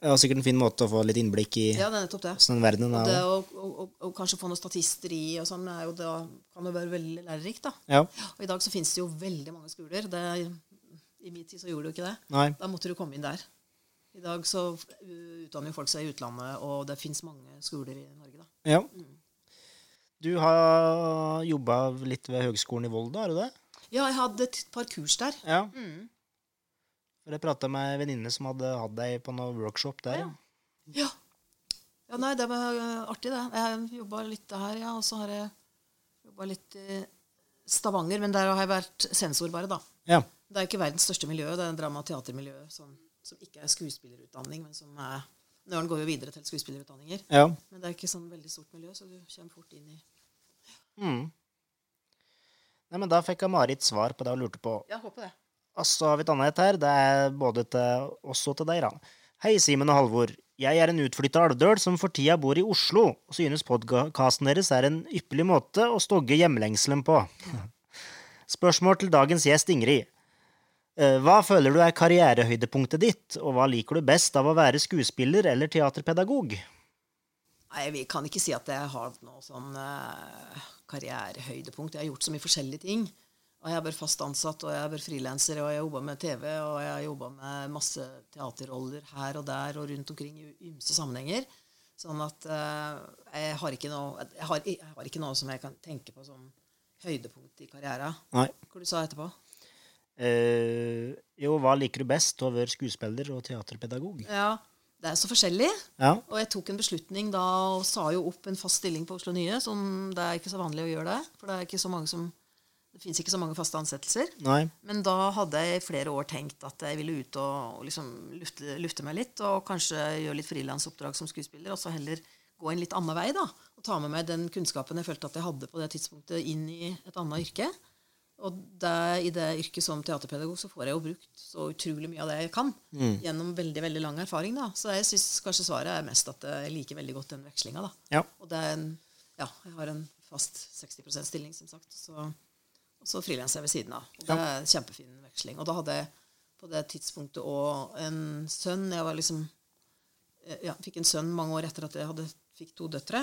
Det var sikkert en fin måte å få litt innblikk i Ja, det er nettopp det. Og det er. Og, og, og, å kanskje få noen statister i og sånn, er jo da, kan jo være veldig lærerikt. da. Ja. Og i dag så finnes det jo veldig mange skoler. Det, I min tid så gjorde det jo ikke det. Nei. Da måtte du komme inn der. I dag så utdanner jo folk seg i utlandet, og det fins mange skoler i Norge. Ja. Du har jobba litt ved Høgskolen i Volda, er du det? Ja, jeg hadde et par kurs der. Ja. Mm. Jeg prata med ei venninne som hadde hatt deg på noe workshop der. Ja. Ja. ja, nei, det var uh, artig, det. Jeg jobba litt der, ja. Og så har jeg jobba litt i Stavanger, men der har jeg vært sensor bare, da. Ja. Det er ikke verdens største miljø, det er drama- og teatermiljø som, som ikke er skuespillerutdanning, men som er Nøren går jo videre til skuespillerutdanninger. ja. Men det er ikke sånn veldig stort miljø, så du kommer fort inn i Mm. Nei, men da fikk jeg Marit svar på det hun lurte på. Ja, håper det. Og så har vi et annet her. Det er både til oss og til deg, da. Hei, Simen og Halvor. Jeg er en utflytta alvdøl som for tida bor i Oslo, og synes podkasten deres er en ypperlig måte å stogge hjemlengselen på. Spørsmål til dagens gjest, Ingrid. Eh, Hva føler du er karrierehøydepunktet ditt, og hva liker du best av å være skuespiller eller teaterpedagog? Nei, Vi kan ikke si at jeg har noe sånn eh, karrierehøydepunkt. Jeg har gjort så mye forskjellige ting. Og jeg har vært fast ansatt, og jeg har vært frilanser, og jeg har jobba med TV, og jeg har jobba med masse teaterroller her og der og rundt omkring i ymse sammenhenger. Sånn at eh, jeg, har ikke noe, jeg, har, jeg har ikke noe som jeg kan tenke på som høydepunkt i karrieren. Nei. Hva du sa etterpå? Eh, jo, hva liker du best være skuespiller og teaterpedagog? Ja, det er så forskjellig. Ja. Og jeg tok en beslutning da og sa jo opp en fast stilling på Oslo Nye. Som det er ikke så vanlig å gjøre det. For det er ikke så mange som det fins ikke så mange faste ansettelser. Nei. Men da hadde jeg i flere år tenkt at jeg ville ut og, og liksom lufte, lufte meg litt. Og kanskje gjøre litt frilansoppdrag som skuespiller, og så heller gå en litt annen vei. da, Og ta med meg den kunnskapen jeg følte at jeg hadde på det tidspunktet, inn i et annet yrke. Og det, i det yrket som teaterpedagog så får jeg jo brukt så utrolig mye av det jeg kan. Gjennom veldig veldig lang erfaring. da. Så jeg syns kanskje svaret er mest at jeg liker veldig godt den vekslinga. Ja. Og det er en, ja, jeg har en fast 60 %-stilling, som sagt. Så, og så frilanser jeg ved siden av. Og det er en kjempefin veksling. Og da hadde jeg på det tidspunktet òg en sønn. Jeg var liksom eh, ja, fikk en sønn mange år etter at jeg hadde, fikk to døtre.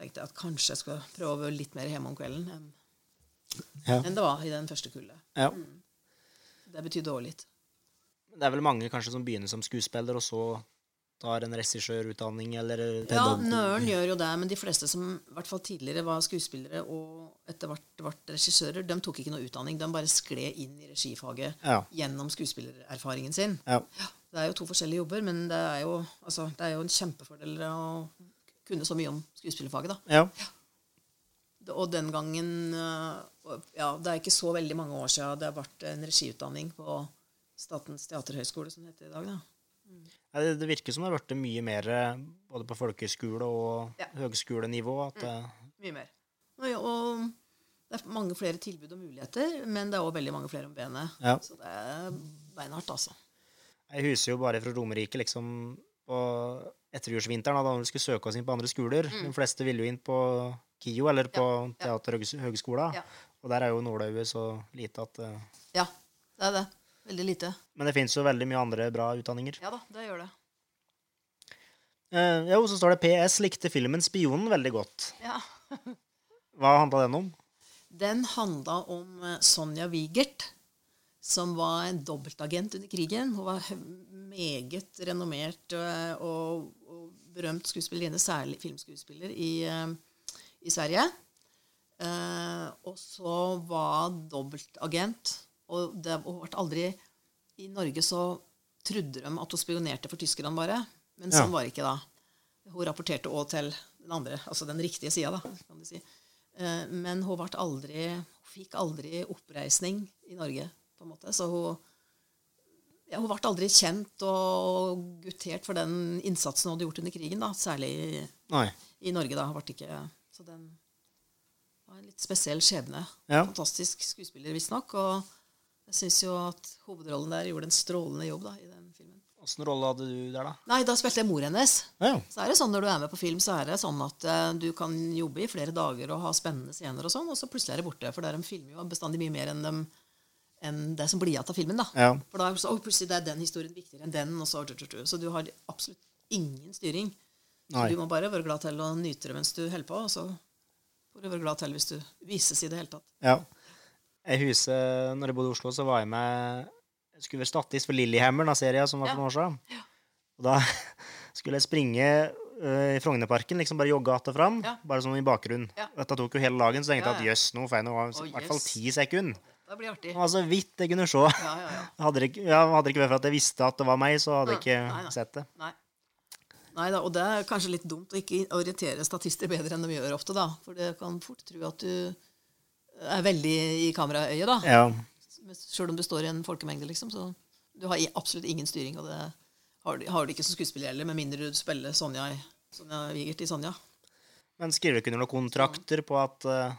tenkte jeg at kanskje jeg skulle prøve litt mer hjemme om kvelden enn Ja. enn det var i den første kullet. ja. Det betydde òg litt. Det er vel mange kanskje som begynner som skuespiller, og så tar en regissørutdanning eller Ja. Nøren gjør jo det, men de fleste som i hvert fall tidligere var skuespillere og etter hvert ble regissører, de tok ikke noe utdanning. De bare skled inn i regifaget Ja. gjennom skuespillererfaringen sin. Ja. Det er jo to forskjellige jobber, men det er jo, altså, det er jo en kjempefordel å kunne så mye om skuespillerfaget. da. ja. Og den gangen øh, Ja, det er ikke så veldig mange år siden det har vært en regiutdanning på Statens teaterhøgskole, som det heter i dag. da. Ja, Det, det virker som det har blitt mye mer eh, både på folkehøyskole og Ja. høgskolenivå. At, eh, Mye mer. Og, ja, og det er mange flere tilbud og muligheter, men det er òg veldig mange flere om benet. Ja. Så det er beinhardt, altså. Jeg huser jo bare fra Romerike liksom, på etterjordsvinteren da vi skulle søke oss inn på andre skoler. De fleste ville jo inn på KIO eller på. Ja, ja. Teaterhøgskolen. Ja. Og der er jo nåløyet så lite at uh... Ja, det er det. Veldig lite. Men det fins jo veldig mye andre bra utdanninger. Ja da, det gjør det. Uh, jo, så står det PS likte filmen 'Spionen' veldig godt. Ja. Hva handla den om? Den handla om eh, Sonja Wigert, som var en dobbeltagent under krigen. Hun var meget renommert og og, berømt skuespillerinne, særlig filmskuespiller, i, eh, i Sverige. Eh, og så var dobbeltagent. Og det ble aldri I Norge så trodde de at hun spionerte for tyskerne bare, men Ja. sånn var det ikke da. Hun rapporterte òg til den andre, altså den riktige sida, da, kan du si. Eh, Men hun, aldri, hun fikk aldri oppreisning i Norge, på en måte. Så hun, ja, hun ble aldri kjent og guttert for den innsatsen hun hadde gjort under krigen, da. Særlig i, Nei. i Norge, da. Hun ble ikke, så den var en litt spesiell skjebne. Ja. Fantastisk skuespiller, visstnok. Og jeg syns jo at hovedrollen der gjorde en strålende jobb da, i den filmen. Åssen rolle hadde du der, da? Nei, da spilte jeg mor hennes. Ja. Så er det sånn Når du er med på film, så er det sånn at uh, du kan jobbe i flere dager og ha spennende scener, og sånn, og så plutselig er det borte. For der de filmer jo bestandig mye mer enn, dem, enn det som blir igjen av filmen. da. Ja. For da er det så, «Oi, plutselig det er den historien viktigere enn den. og Så, så du har absolutt ingen styring. Du må bare være glad til å nyte det mens du holder på, og så får du være glad til hvis du vises i det hele tatt. ja. Jeg husker, når jeg bodde i Oslo, så var jeg med Jeg skulle være statist for Lillehammer, den serien som var for noen år siden. Ja. Og da skulle jeg springe uh, i Frognerparken, liksom bare jogge att og fram, Ja. bare sånn i bakgrunnen. Ja. Dette tok jo hele dagen, så tenkte jeg at jøss, nå får jeg noe, Å, i hvert fall ti sekunder. Det blir artig. Det var så vidt jeg kunne se. Ja, ja. Hadde det ja, hadde det ikke vært for at jeg visste at det var meg, så hadde jeg ikke Nei, nei. sett det. Nei. Nei da, og det er kanskje litt dumt å ikke orientere statister bedre enn de gjør ofte, da. For det kan fort tro at du er veldig i kameraøyet, da. Ja. Sjøl om du står i en folkemengde, liksom. Så du har absolutt ingen styring, og det har du, har du ikke som skuespiller heller, med mindre du spiller Sonja, Sonja Wigert i Sonja. Men skriver du ikke noen kontrakter på at uh,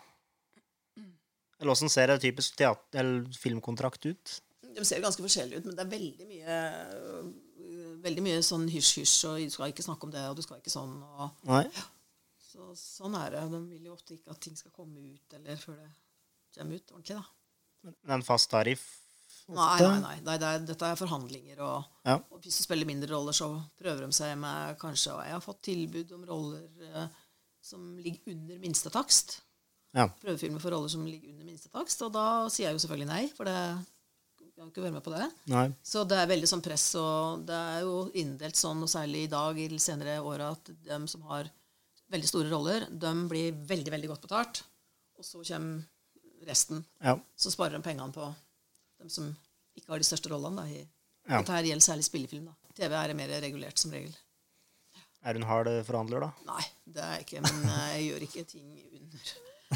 Eller åssen ser det typisk teater- eller filmkontrakt ut? De ser ganske forskjellige ut, men det er veldig mye Veldig mye sånn hysj-hysj, og du skal ikke snakke om det, og du skal ikke sånn. og. Så, sånn er det. De vil jo ofte ikke at ting skal komme ut eller før det kommer ut ordentlig. da. Men en fast tariff? Nei, nei, nei. nei det er, dette er forhandlinger. Og, Ja. og hvis du spiller mindre roller, så prøver de seg med kanskje Og jeg har fått tilbud om roller eh, som ligger under minstetakst. Ja. Prøvefilmer for roller som ligger under minstetakst. Og da sier jeg jo selvfølgelig nei, for det jeg har ikke vært med på det. Nei. Så det er veldig sånn press, og det er jo inndelt sånn, og særlig i dag i de senere åra, at de som har veldig store roller, de blir veldig, veldig godt betalt. Og så kommer resten. Ja. Så sparer de pengene på de som ikke har de største rollene. Da, i, Ja. Dette her gjelder særlig spillefilm. da. TV er mer regulert som regel. Er hun hard forhandler, da? Nei, det er jeg ikke. Men eh, jeg gjør ikke ting under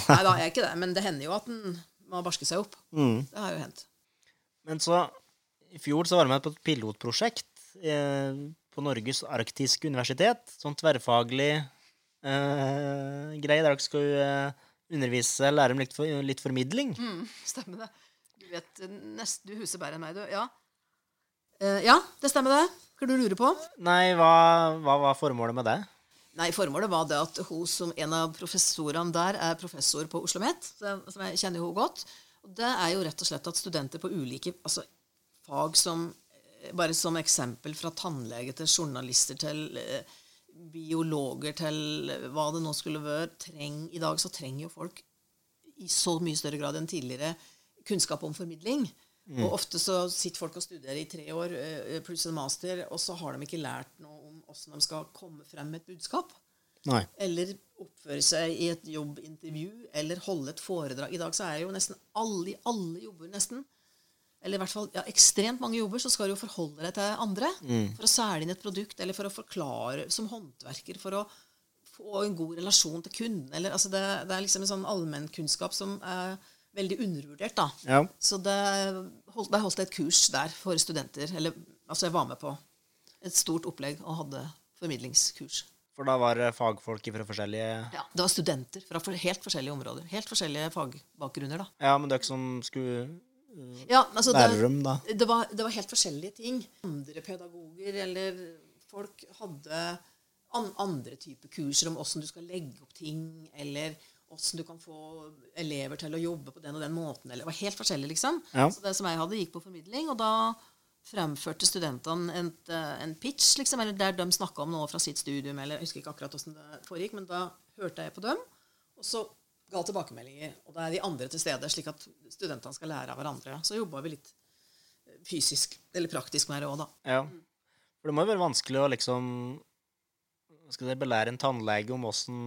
Nei da, jeg er ikke det. Men det hender jo at en må barske seg opp. Mm. Det har jo hendt. Men så I fjor så var jeg med på et pilotprosjekt eh, på Norges arktiske universitet. Sånn tverrfaglig eh, greie der dere skal eh, undervise, lære dem litt, for, litt formidling. Mm, stemmer det. Du vet nesten Du huser bedre enn meg, du. Ja. Eh, ja, det stemmer det. Hva du lurer på? Nei, hva, hva var formålet med det? Nei, Formålet var det at hun som en av professorene der er professor på Oslo OsloMet, som jeg kjenner hun godt. Og Det er jo rett og slett at studenter på ulike altså, fag som eh, Bare som eksempel fra tannlege til journalister til eh, biologer til eh, hva det nå skulle være treng, I dag så trenger jo folk i så mye større grad enn tidligere kunnskap om formidling. Og ofte så sitter folk og studerer i tre år pluss en master, og så har de ikke lært noe om hvordan de skal komme frem med et budskap. Nei. Eller oppføre seg i et jobbintervju, eller holde et foredrag. I dag så er jo nesten alle, i alle jobber nesten, eller i hvert fall ja, ekstremt mange jobber, så skal du jo forholde deg til andre. For å selge inn et produkt, eller for å forklare som håndverker, for å få en god relasjon til kunden. Eller, altså det, det er liksom en sånn allmennkunnskap som er veldig undervurdert. da. Ja. Så det holdt, det holdt et kurs der for studenter. Eller, altså jeg var med på et stort opplegg og hadde formidlingskurs. For da var det fagfolk fra forskjellige Ja, Det var studenter fra helt forskjellige områder. Helt forskjellige fagbakgrunner. da. Ja, men dere som skulle Ja, altså lære dem, da? det, var, det var helt forskjellige ting. Andre pedagoger eller folk hadde an, andre typer kurser om åssen du skal legge opp ting, eller åssen du kan få elever til å jobbe på den og den måten. Eller, det var helt forskjellig, liksom. Ja. Så det som jeg hadde, gikk på formidling, og da fremførte studentene en, eh, en pitch, liksom, eller der de snakka om noe fra sitt studium, eller jeg husker ikke akkurat åssen det foregikk, men da hørte jeg på dem, og så ga tilbakemeldinger. Og da er de andre til stede, slik at studentene skal lære av hverandre. Så jobba vi litt eh, fysisk, eller praktisk med det òg, da. Ja. For det må jo være vanskelig å liksom Skal dere belære en tannlege om åssen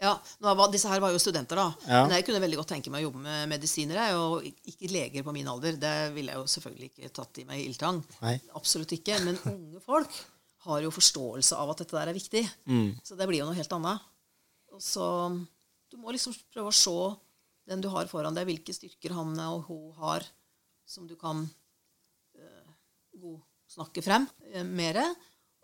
Ja, var, Disse her var jo studenter, da. Ja. Men jeg kunne veldig godt tenke meg å jobbe med medisiner. jeg, Og ikke leger på min alder. Det ville jeg jo selvfølgelig ikke tatt i meg i ildtang. Nei. Absolutt ikke. Men unge folk har jo forståelse av at dette der er viktig. Mm. Så det blir jo noe helt annet. Og så Du må liksom prøve å se den du har foran deg, hvilke styrker han og hun har, som du kan øh, god snakke frem øh, mer.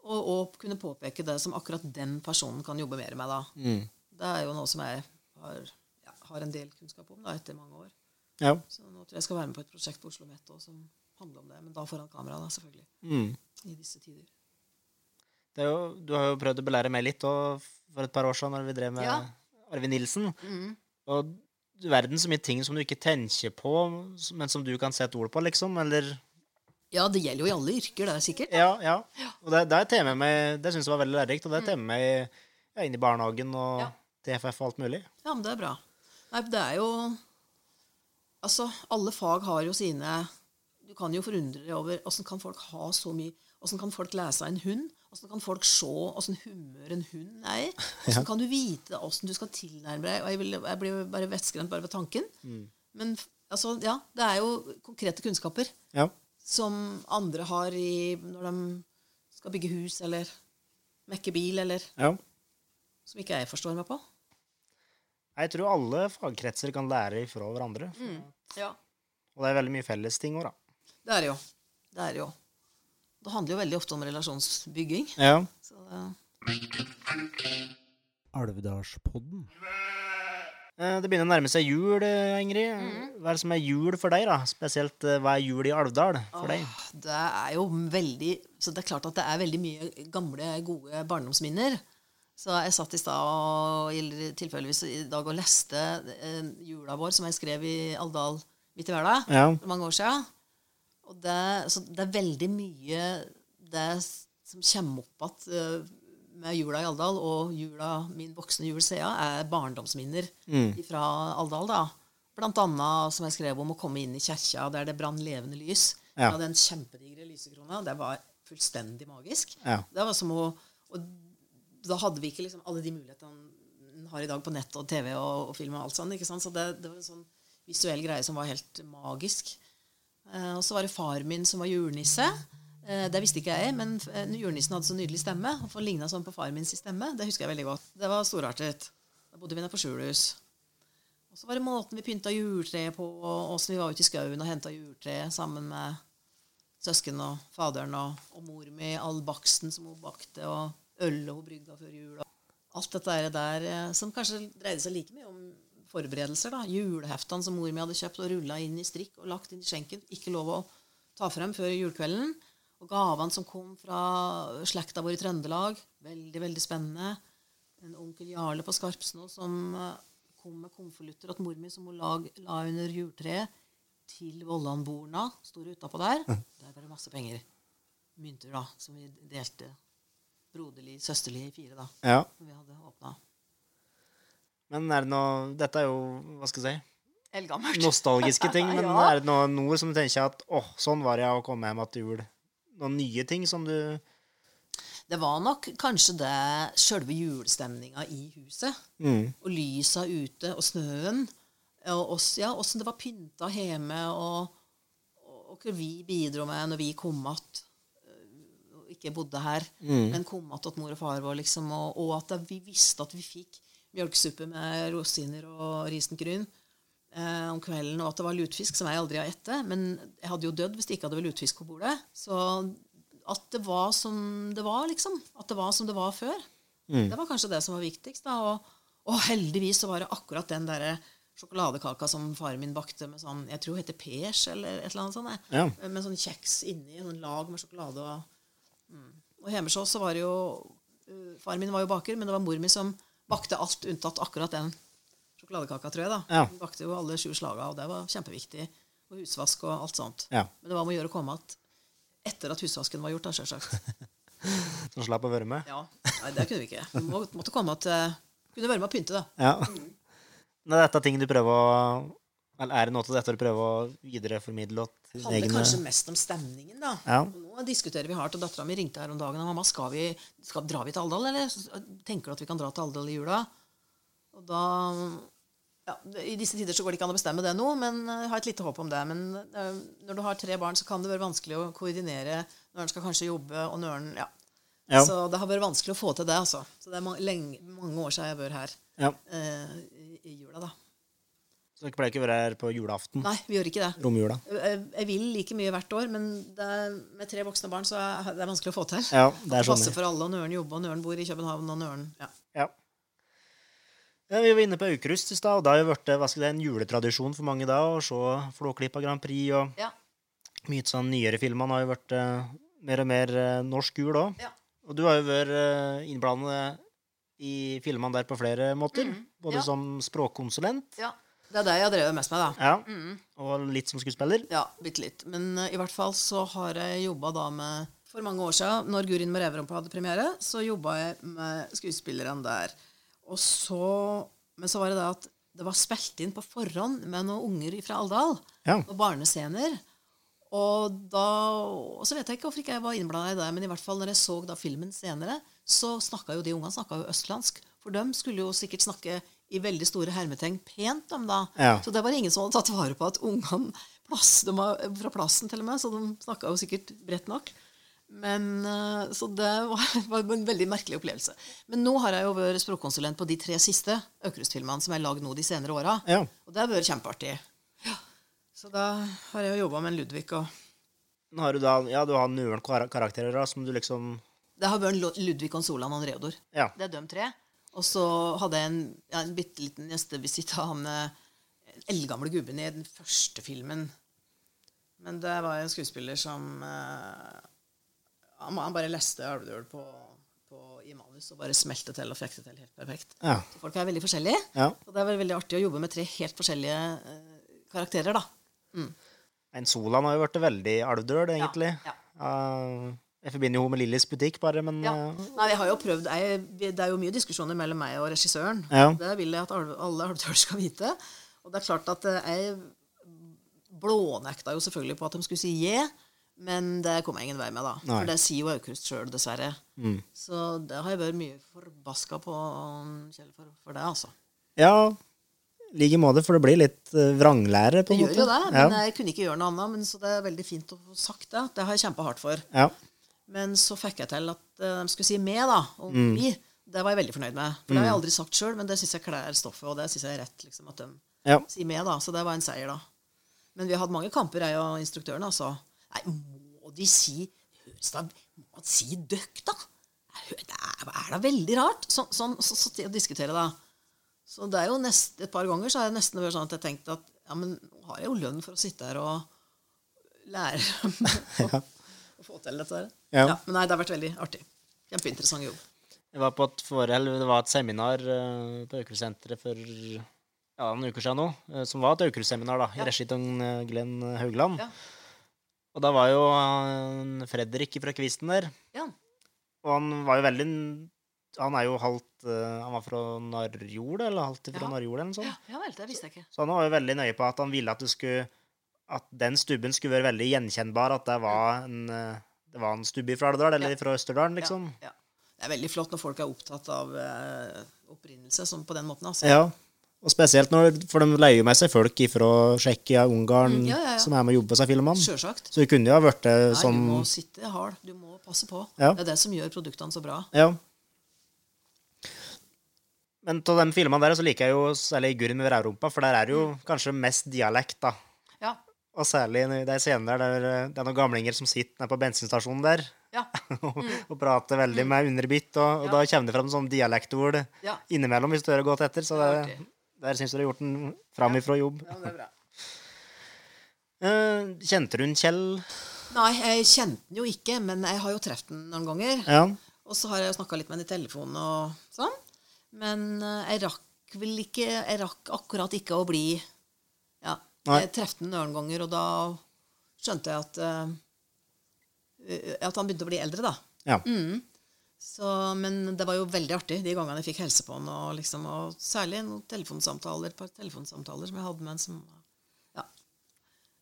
Og, og kunne påpeke det som akkurat den personen kan jobbe mer med. da. Mm. Det er jo noe som jeg har, ja, har en del kunnskap om da, etter mange år. Ja. Så nå tror jeg jeg skal være med på et prosjekt på Oslo Met også, som handler om det. Men da foran kamera, da, selvfølgelig. Mm. I disse tider. Det er jo, du har jo prøvd å belære meg litt og for et par år siden når vi drev med Ja. Arvid Nilsen. Mm. Og verden så mye ting som du ikke tenker på, men som du kan sette ord på, liksom. Eller Ja, det gjelder jo i alle yrker, det er sikkert. Ja, ja. Og det, det et tema med Det syns jeg var veldig lærerikt, og det er et tema med ja, inn i barnehagen og Ja. TFF og alt mulig. Ja, men det er bra. Nei, det er jo Altså, alle fag har jo sine Du kan jo forundre deg over åssen kan folk ha så mye Åssen kan folk lese en hund? Åssen kan folk se åssen humør en hund er i? Åssen kan du vite åssen du skal tilnærme deg? Og jeg, vil, jeg blir bare vettskremt bare ved tanken. Men altså, ja, det er jo konkrete kunnskaper Ja. Som andre har i, når de skal bygge hus eller mekke bil, eller ja. som ikke jeg forstår meg på. Jeg tror alle fagkretser kan lære ifra hverandre. Ja. Og det er veldig mye felles ting òg, da. Det er det jo. Det er det jo. Det handler jo veldig ofte om relasjonsbygging. Ja. Så uh... Alvdalspodden. Eh, Det begynner å nærme seg jul, eh, Ingrid. Hva er det som er jul for deg, da? Spesielt eh, hva er jul i Alvdal for deg? det er jo veldig Så det er klart at det er veldig mye gamle, gode barndomsminner. Så jeg satt i stad og tilfeldigvis i dag og leste eh, jula vår, som jeg skrev i Alvdal midt i hverdag Ja. for mange år siden. Det, så det er veldig mye det som kommer opp igjen med jula i Alvdal, og jula, min voksne jul Sea er barndomsminner fra Alvdal. da. Blant annet, som jeg skrev om, å komme inn i kirka der det brann levende lys. Ja. Den kjempedigre lysekrona. Det var fullstendig magisk. Ja. Det var som å Og da hadde vi ikke liksom alle de mulighetene en har i dag på nett og TV og, og film og alt sånt. ikke sant? Så det, det var en sånn visuell greie som var helt magisk. Eh, og så var det far min som var julenisse. Eh, det visste ikke jeg, men eh, julenissen hadde så nydelig stemme. Og ligna sånn på faren min sin stemme. Det husker jeg veldig godt. Det var storartet. Da bodde vi nede på skjulhus. Og så var det måten vi pynta juletreet på, og åssen vi var ute i skauen og henta juletre sammen med søsken og faderen og, og mor mi, all baksten som hun bakte, og ølet hun brygga før jul. Alt dette er der eh, som kanskje dreide seg like mye om forberedelser. da. Juleheftene som mor mi hadde kjøpt og rulla inn i strikk og lagt inn i skjenken. Ikke lov å ta frem før julekvelden. Og gavene som kom fra slekta vår i Trøndelag. Veldig, veldig spennende. En onkel Jarle på Skarpsno som eh, kom med konvolutter til mor mi som hun lag, la under juletreet til Vollanborna. Står utapå der. Der var det masse penger. Mynter, da, som vi delte broderlig, søsterlig i fire, da. ja. Som vi hadde åpna. Men er det noe Dette er jo, hva skal jeg si, Eldgammelt. nostalgiske ting. Men Ja. er det noe, noe som tenker at åh, sånn var jeg å komme hjem til jul? Noen nye ting som du Det var nok kanskje det sjølve julestemninga i huset. mm. Og lysa ute, og snøen. Og oss, ja, åssen det var pynta hjemme, og, og, hva vi bidro med når vi kom att. Ikke bodde her, men kom att til mor og far vår, liksom. Og, og at vi visste at vi fikk mjølkesuppe med rosiner og risengryn eh, om kvelden, og at det var lutfisk, som jeg aldri har ette. Men jeg hadde jo dødd hvis det ikke hadde vært lutfisk på bordet. Så at det var som det var, liksom. At det var som det var før. Det var kanskje det som var viktigst. da, Og, og heldigvis så var det akkurat den derre sjokoladekaka som faren min bakte med sånn Jeg tror det heter pers eller et eller annet sånt. Ja. Med sånn kjeks inni, sånn lag med sjokolade og mm. Og hjemme hos oss så var det jo uh, Faren min var jo baker, men det var mor mi som bakte alt unntatt akkurat den sjokoladekaka, tror jeg. da. Ja. Hun bakte jo alle sju slaga, og det var kjempeviktig. Og husvask og alt sånt. Ja. Men det var om å gjøre å komme att etter at husvasken var gjort, da, sjølsagt. Som slapp å være med? Ja. Nei, det kunne vi ikke. Vi må, måtte komme at uh, Kunne være med og pynte, da. Ja. Men er dette ting du prøver å Eller er det noe av dette du prøver å videreformidle Det handler egne kanskje mest om stemningen, da. Ja. Nå diskuterer vi hardt, og dattera mi ringte her om dagen og mamma, skal vi, skal, drar vi til Alvdal, eller tenker du at vi kan dra til Alvdal i jula? Og da ja, I disse tider så går det ikke an å bestemme det nå, men jeg har et lite håp om det. Men uh, når du har tre barn, så kan det være vanskelig å koordinere når en skal kanskje jobbe, og når en ja. Ja. Så det har vært vanskelig å få til det, altså. Så det er mange, lenge, mange år siden jeg har vært her Ja. uh, i, i jula, da. Så dere pleier ikke å være her på julaften? Nei, vi gjør ikke det. Romjula? Jeg, jeg vil like mye hvert år, men det er, med tre voksne barn så er det vanskelig å få til. Ja, det er sånn. passer sånn. for alle, og Nøren jobber, og Nøren bor i København, og Nøren ja. Ja. Ja, vi var inne på Aukrust i stad, og det har jo blitt hva skal jeg en juletradisjon for mange da å se Flåklypa Grand Prix og ja. Mye sånn nyere filmer har jo vært uh, mer og mer uh, norsk gul òg. Ja. Og du har jo vært uh, innblandet i filmene der på flere måter. Mhm. Både som språkkonsulent Ja. Det er det jeg har drevet mest med, da. ja, Mm. og litt som skuespiller. Ja, bitte litt. Men i hvert fall så har jeg jobba da med For mange år siden, når Gurin med reverumpa hadde premiere, så jobba jeg med skuespillerne der. Og så Men så var det da at det var spilt inn på forhånd med noen unger fra Aldal, Ja. Og barnescener. Og da og Så vet jeg ikke hvorfor ikke jeg var innblanda i det, men i hvert fall når jeg så da filmen senere, så snakka jo de ungene snakket jo østlandsk. For dem skulle jo sikkert snakke i veldig store hermetegn pent, om da. Ja. Så det var ingen som hadde tatt vare på at ungene plass, de var fra plassen til og med, så de snakka jo sikkert bredt nok. Men, eh, Så det var, en veldig merkelig opplevelse. Men nå har jeg jo vært språkkonsulent på de tre siste Aukrust-filmene som har lagd nå de senere åra. Ja. Og det har vært kjempeartig. Ja. Så da har jeg jo jobba med en Ludvig og har du da Ja, du har noen karakterer da, som du liksom Det har vært Ludvig og Solan og Reodor. Ja. Det er de tre. Og så hadde jeg en, ja, en bitte liten gjestevisitt av han eh, eldgamle gubben i den første filmen. Men det var en skuespiller som eh, han, bare leste Alvdøl på, på, i manus og bare smelte til og fikk det til helt perfekt. Ja. Så folk er veldig forskjellige. ja. Og det er veldig, artig å jobbe med tre helt forskjellige eh, karakterer, da. En Solan har jo blitt veldig alvdøl, egentlig. ja. Uh, jeg forbinder jo henne med Lillys butikk, bare, men Ja. uh, Nei, jeg har jo prøvd jeg, Det er jo mye diskusjoner mellom meg og regissøren. Ja. Det vil jeg at alle alvdøler skal vite. Og det er klart at eh, jeg blånekta jo selvfølgelig på at de skulle si je, men det kom jeg ingen vei med, da. Nei. For det sier jo Aukrust sjøl, dessverre. Mm. Så det har jeg vært mye forbaska på Kjell for, for det, altså. Ja, i like måte, for det blir litt uh, vranglære, på en måte. Det gjør jo det, men ja. jeg kunne ikke gjøre noe annet. Men så det er veldig fint å få sagt det. Det har jeg kjempa hardt for. Ja. Men så fikk jeg til at eh, de skulle si med, da. Og vi. Det var jeg veldig fornøyd med. For det har jeg aldri sagt sjøl, men det syns jeg kler stoffet, og det syns jeg er rett. liksom, At de Ja. sier med, da. Så det var en seier, da. Men vi har hatt mange kamper, jeg og instruktøren, altså. Nei, må de si Høres da Må man si døkk, da? Det er, er da veldig rart. Sånn så, så, så, å diskutere, da. Så det er jo nest, et par ganger så har jeg nesten vært sånn at jeg tenkte at ja, men nå har jeg jo lønn for å sitte her og lære å, å få til dette. her. Ja. men nei, det har vært veldig artig. Kjempeinteressant jobb. Jeg var på et forel, det var et seminar uh, på Aukrustsenteret for ja, noen uker siden nå, eh, som var et Aukrust-seminar, da, i Ja. regi av Glenn Haugland. Ja. Og da var jo uh, Fredrik fra Kvisten der, Ja. og han var jo veldig Han er jo halvt uh, Han var fra Narjord, eller halvt fra Ja. Narjord, eller noe sånt. Ja, ja vel, det visste jeg ikke. Så han var jo veldig nøye på at han ville at du skulle At den stubben skulle være veldig gjenkjennbar, at det var en uh, det var en stubbe fra Alvdal, eller fra Østerdalen, liksom. Ja. Det er veldig flott når folk er opptatt av eh, opprinnelse sånn på den måten. altså. Ja, og spesielt når For de leier jo med seg folk fra Tsjekkia, Ungarn, Mm, ja, ja, ja. som er med og jobber på disse filmene. Sjølsagt. Så det kunne jo ha Nei, som du må sitte hard. Du må passe på. Det er det som gjør produktene så bra. Ja. Men av de filmene der så liker jeg jo særlig 'Gurren med vrærumpa, for der er det jo Mm. kanskje mest dialekt, da. Ja. Og særlig i de scenene der eh, det er noen gamlinger som sitter nede på bensinstasjonen der Ja. og, og prater veldig med underbitt, og, og Mm. Ja. da kommer det fram sånn dialektord innimellom hvis du hører godt etter. Så Det det. Der syns du du har gjort den fram ifra jobb. ja, det er bra. Eh, kjente du en Kjell? Nei, jeg kjente den jo ikke, men jeg har jo truffet den noen ganger. Ja. Og så har jeg jo snakka litt med henne i telefonen og sånn. Men eh, jeg rakk vel ikke Jeg rakk akkurat ikke å bli Ja. Nei. Jeg traff den noen ganger, og da skjønte jeg at eh, At han begynte å bli eldre, da. ja. Mm. Så, men det var jo veldig artig de gangene jeg fikk helse på han. Og, liksom, og særlig noen telefonsamtaler, et par telefonsamtaler som jeg hadde med han som Ja.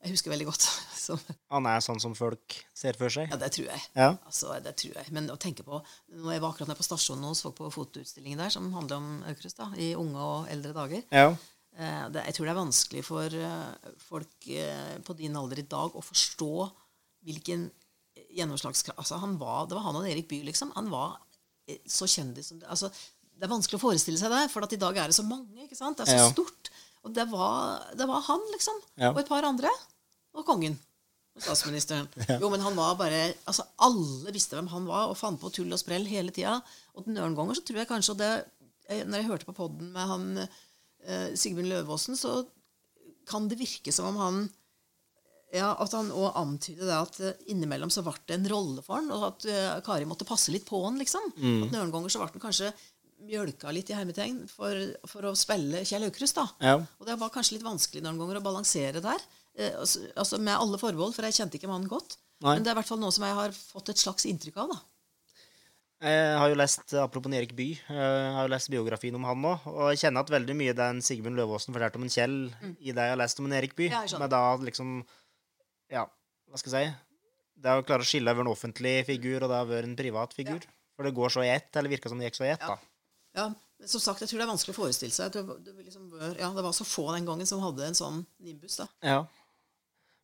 Jeg husker veldig godt. Så, Han er sånn som folk ser for seg? ja, det tror jeg. Ja. Altså, det tror jeg. Men å tenke på Når jeg var akkurat nede på stasjonen hos så på fotoutstillingen der, som handler om Aukrust da, i unge og eldre dager Ja. eh, det, Jeg tror det er vanskelig for uh, folk uh, på din alder i dag å forstå hvilken gjennomslagskraft altså, han var, Det var han og Erik Bye, liksom. Han var eh, så kjendis som det altså, Det er vanskelig å forestille seg det, for at i dag er det så mange. ikke sant? Det er så Ja. stort. Og det var, det var han, liksom. Ja. Og et par andre. Og kongen. Og statsministeren. Jo, men han var bare altså Alle visste hvem han var, og fant på tull og sprell hele tida. Og noen ganger så tror jeg kanskje det, eh, Når jeg hørte på podden med han eh, Sigmund Løvaasen, så kan det virke som om han Ja, At han òg antydet det at eh, innimellom så ble det en rolle for han, og at eh, Kari måtte passe litt på han, liksom. At noen ganger så ble han kanskje mjølka litt i hermetegn for, for å spille Kjell Aukrust, da. Ja. Og det var kanskje litt vanskelig noen ganger å balansere der. Eh, altså, Med alle forbehold, for jeg kjente ikke mannen godt. Nei. Men det er i hvert fall noe som jeg har fått et slags inntrykk av. da. Jeg har jo lest, apropos Erik Bye, jeg har jo lest biografien om han nå, og jeg kjenner at veldig mye den Sigmund Løvaasen fortalte om en Kjell, i det jeg har lest om en Erik Bye. Mm. Ja, da liksom Ja, hva skal jeg si? Det er å klare å skille over en offentlig figur og det over en privat figur. For det går så i ett, eller virker som det gikk så i ett, Ja. da. Ja, men som sagt, jeg tror det er vanskelig å forestille seg. Du, det, liksom ja, det var så få den gangen som hadde en sånn nimbus. da. Ja.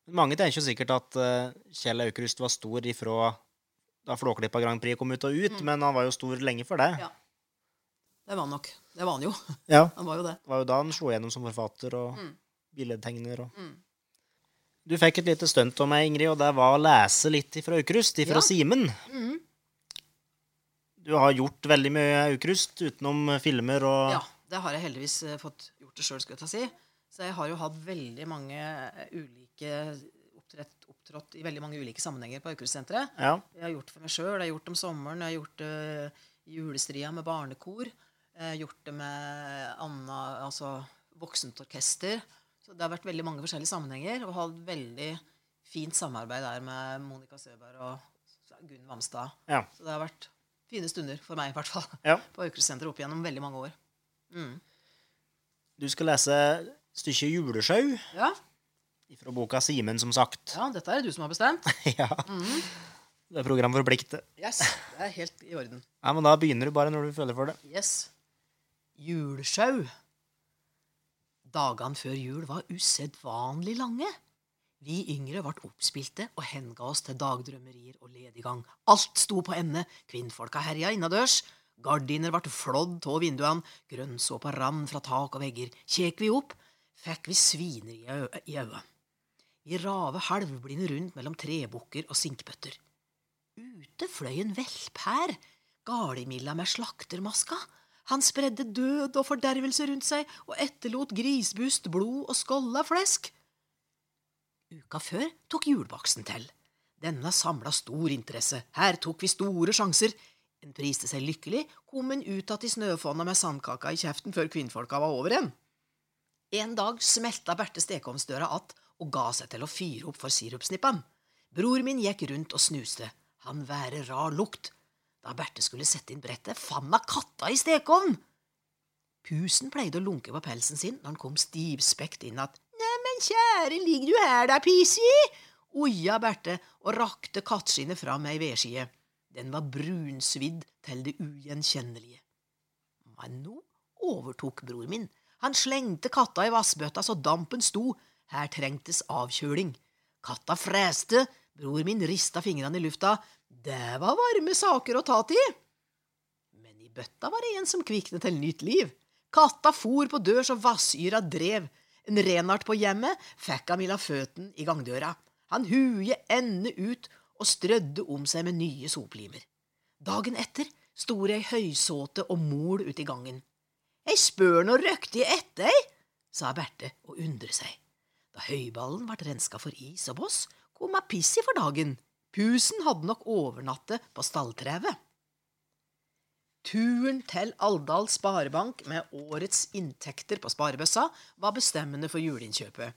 Men mange tenker jo sikkert at uh, Kjell Aukrust var stor ifra da Flåklypa Grand Prix kom ut og ut, men han var jo stor lenge før det. Mm. Ja. Det var han nok. Det var han jo. Ja. Han var jo det. Det var jo da han slo gjennom som forfatter og Mm. billedtegner. Og... Mm. Du fikk et lite stunt om meg, Ingrid, og det var å lese litt fra Aukrust, fra Ja. Simen. Mm. Du har gjort veldig mye Aukrust utenom filmer og Ja, det har jeg heldigvis eh, fått gjort det sjøl, skal jeg ta si. Så jeg har jo hatt veldig mange ulike opptrett, opptrådt i veldig mange ulike sammenhenger på Aukrustsenteret. Ja. Jeg har gjort det for meg sjøl, jeg har gjort det om sommeren, jeg har gjort det i julestria med barnekor. Jeg har gjort det med Anna, altså voksent orkester. Så det har vært veldig mange forskjellige sammenhenger, og hatt veldig fint samarbeid der med Monica Søberg og Gunn Vamstad. Ja. Så det har vært fine stunder for meg, i hvert fall, Ja. på Aukrustsenteret opp gjennom veldig mange år. Mm. Du skal lese stykket 'Julesjau' Ja, fra boka 'Simen', som sagt. ja, dette er det du som har bestemt. ja. Det er program for pliktet. Yes, det er helt i orden. Ja, men da begynner du bare når du føler for det. Yes. Julesjau. Dagene før jul var usedvanlig lange. Vi yngre ble oppspilte og henga oss til dagdrømmerier og lediggang. Alt sto på ende, kvinnfolka herja innadørs. Gardiner ble flådd av vinduene, grønnsåpa rann fra tak og vegger. Kjek vi opp, fikk vi sviner i øya. Vi rave halvblinde rundt mellom trebukker og sinkbøtter. Ute fløy en velpær, galimilla med slaktermaska. Han spredde død og fordervelse rundt seg og etterlot grisbust, blod og skolla flesk. Uka før tok julebaksten til. Denne samla stor interesse. Her tok vi store sjanser. En priste seg lykkelig, kom en ut att i snøfonna med sandkaka i kjeften før kvinnfolka var over en. En dag smelta Berthe stekeovnsdøra att og ga seg til å fyre opp for sirupsnippen. Bror min gikk rundt og snuste. Han være rar lukt. Da Berthe skulle sette inn brettet, fant hun katta i stekeovnen. Pusen pleide å lunke på pelsen sin når han kom stivspekt inn at Neimen, kjære, ligger du her da, Pisi? oia Berthe og rakte kattskinnet fram ei vedskie. Den var brunsvidd til det ugjenkjennelige. Men nå overtok bror min. Han slengte katta i vassbøtta så dampen sto. Her trengtes avkjøling. Katta freste. Bror min rista fingrene i lufta. Det var varme saker å ta til. Men i bøtta var det en som kviknet til nytt liv. Katta for på dør så vassyra drev. En renart på hjemmet fikk han milla føtten i gangdøra. Han huet ende ut og strødde om seg med nye soplimer. Dagen etter sto ei høysåte og mol ute i gangen. Ei spør nå røkte etter ei, sa Berthe og undret seg. Da høyballen ble renska for is og boss, kom hun Pissi for dagen. Pusen hadde nok overnattet på stalltrevet. Turen til Alvdal Sparebank med årets inntekter på sparebøssa var bestemmende for juleinnkjøpet.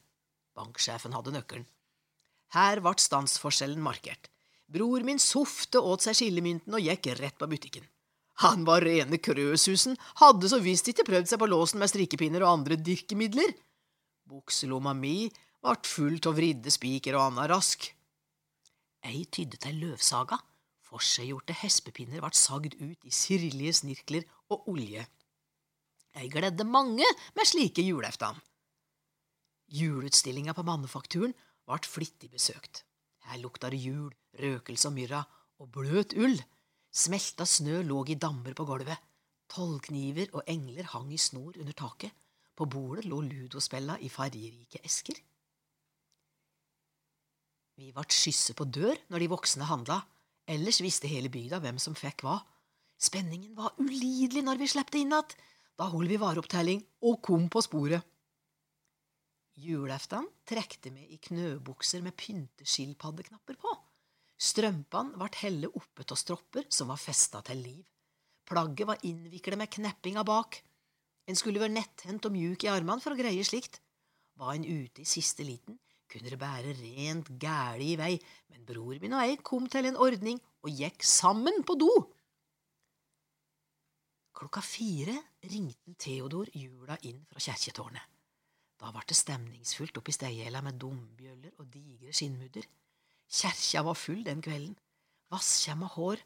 Banksjefen hadde nøkkelen. Her ble stansforskjellen markert. Bror min softe åt seg skillemynten og gikk rett på butikken. Han var rene krøshusen, hadde så visst ikke prøvd seg på låsen med strikkepinner og andre dirkemidler. Bukselomma mi vart full av vridde spiker og anna rask. Ei tydde til løvsaga, forseggjorte hespepinner vart sagd ut i sirlige snirkler og olje. Jeg gledde mange med slike juleftan. Juleutstillinga på Manufakturen vart flittig besøkt. Her lukta det jul, røkelse og myrra, og bløt ull. Smelta snø lå i dammer på gulvet. Tollkniver og engler hang i snor under taket. På bordet lå ludospella i fargerike esker. Vi vart skysse på dør når de voksne handla, ellers visste hele bygda hvem som fikk hva. Spenningen var ulidelig når vi slepte inn att. Da holdt vi vareopptelling og kom på sporet. Julaften trekte vi i knøbukser med pynteskilpaddeknapper på. Strømpene vart helle oppe av stropper som var festa til liv. Plagget var innviklet med kneppinga bak. En skulle være netthendt og mjuk i armene for å greie slikt. Var en ute i siste liten, kunne det bære rent gæli i vei, men bror min og jeg kom til en ordning og gikk sammen på do. Klokka fire ringte Theodor jula inn fra kjerketårnet. Da ble det stemningsfullt oppi steigjela med dombjøller og digre skinnmudder. Kjerkja var full den kvelden. Vasskjemma hår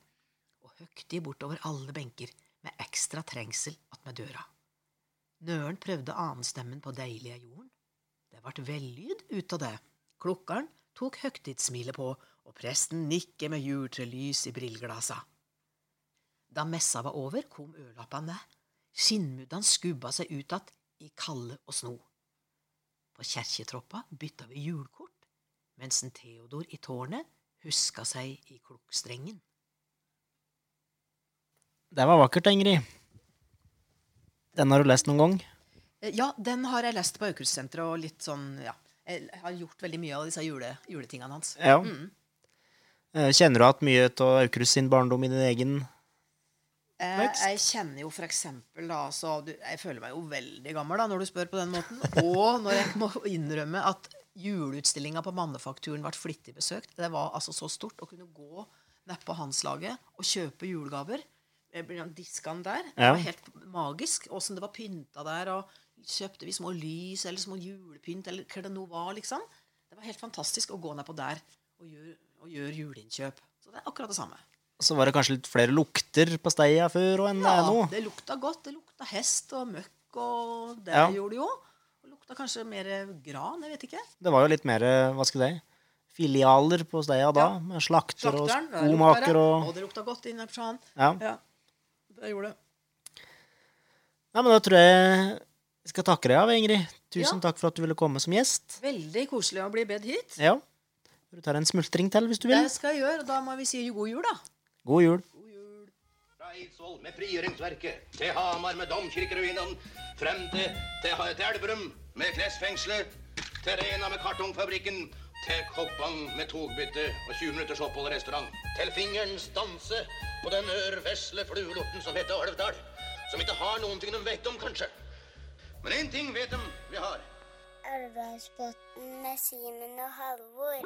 og høgtid bortover alle benker, med ekstra trengsel attmed døra. Nøren prøvde annenstemmen på deilige jorden. Det ble vellyd ut av det. Klokkeren tok høgtidssmilet på, og presten nikket med juletrelys i brillglasa. Da messa var over, kom ørlappene. Skinnmuddene skubba seg ut att i kalde og sno. På kjerketroppa bytta vi julekort, mens en Theodor i tårnet huska seg i klokkstrengen. Det var vakkert, Ingrid. Den har du lest noen gang? Eh, Ja, den har jeg lest på Aukrustsenteret, og litt sånn, ja. Jeg har gjort veldig mye av disse jule, juletingene hans. Ja. Mm. Eh, Kjenner du at mye av Aukrust sin barndom i din egen Eh, Vekst. jeg kjenner jo for eksempel da, så du, Jeg føler meg jo veldig gammel da, når du spør på den måten. Og når jeg må innrømme at juleutstillinga på Mannefakturen ble flittig besøkt. Det var altså så stort å kunne gå nedpå Hanslaget og kjøpe julegaver. Diskene der. Det var helt magisk. Åssen det var pynta der. Og kjøpte vi små lys eller små julepynt eller hva det nå var. liksom. Det var helt fantastisk å gå ned på der og gjøre, gjør juleinnkjøp. Så det er akkurat det samme. Så var det kanskje litt flere lukter på steia før og enn det er Ja, det lukta godt. Det lukta hest og møkk, og det Ja. gjorde det jo. Det lukta kanskje mer gran, jeg vet ikke. Det var jo litt mer, hva skal jeg si, filialer på steia da, Ja. med slakter og Slakteren, skomaker og Og det lukta godt inne på sjøen. Ja. Ja, det gjorde det. Nei, men da tror jeg jeg skal takke deg av, Ingrid. Tusen Ja. takk for at du ville komme som gjest. Veldig koselig å bli bedt hit. Ja. Du tar en smultring til hvis du vil. Det skal jeg gjøre, og da må vi si god jul, da. God jul. God jul. Fra Eidsvoll med frigjøringsverket, til Hamar med domkirkeruinene, frem til, til, til Elverum med klesfengselet, til Rena med kartongfabrikken, til Koppang med togbytte og 20 minutters opphold i restaurant, til fingerens danse på den ørvesle fluelorten som heter Alvdal, som ikke har noen ting de vet om, kanskje. Men én ting vet de vi har. Alvdalsbotn med Simen og Halvor.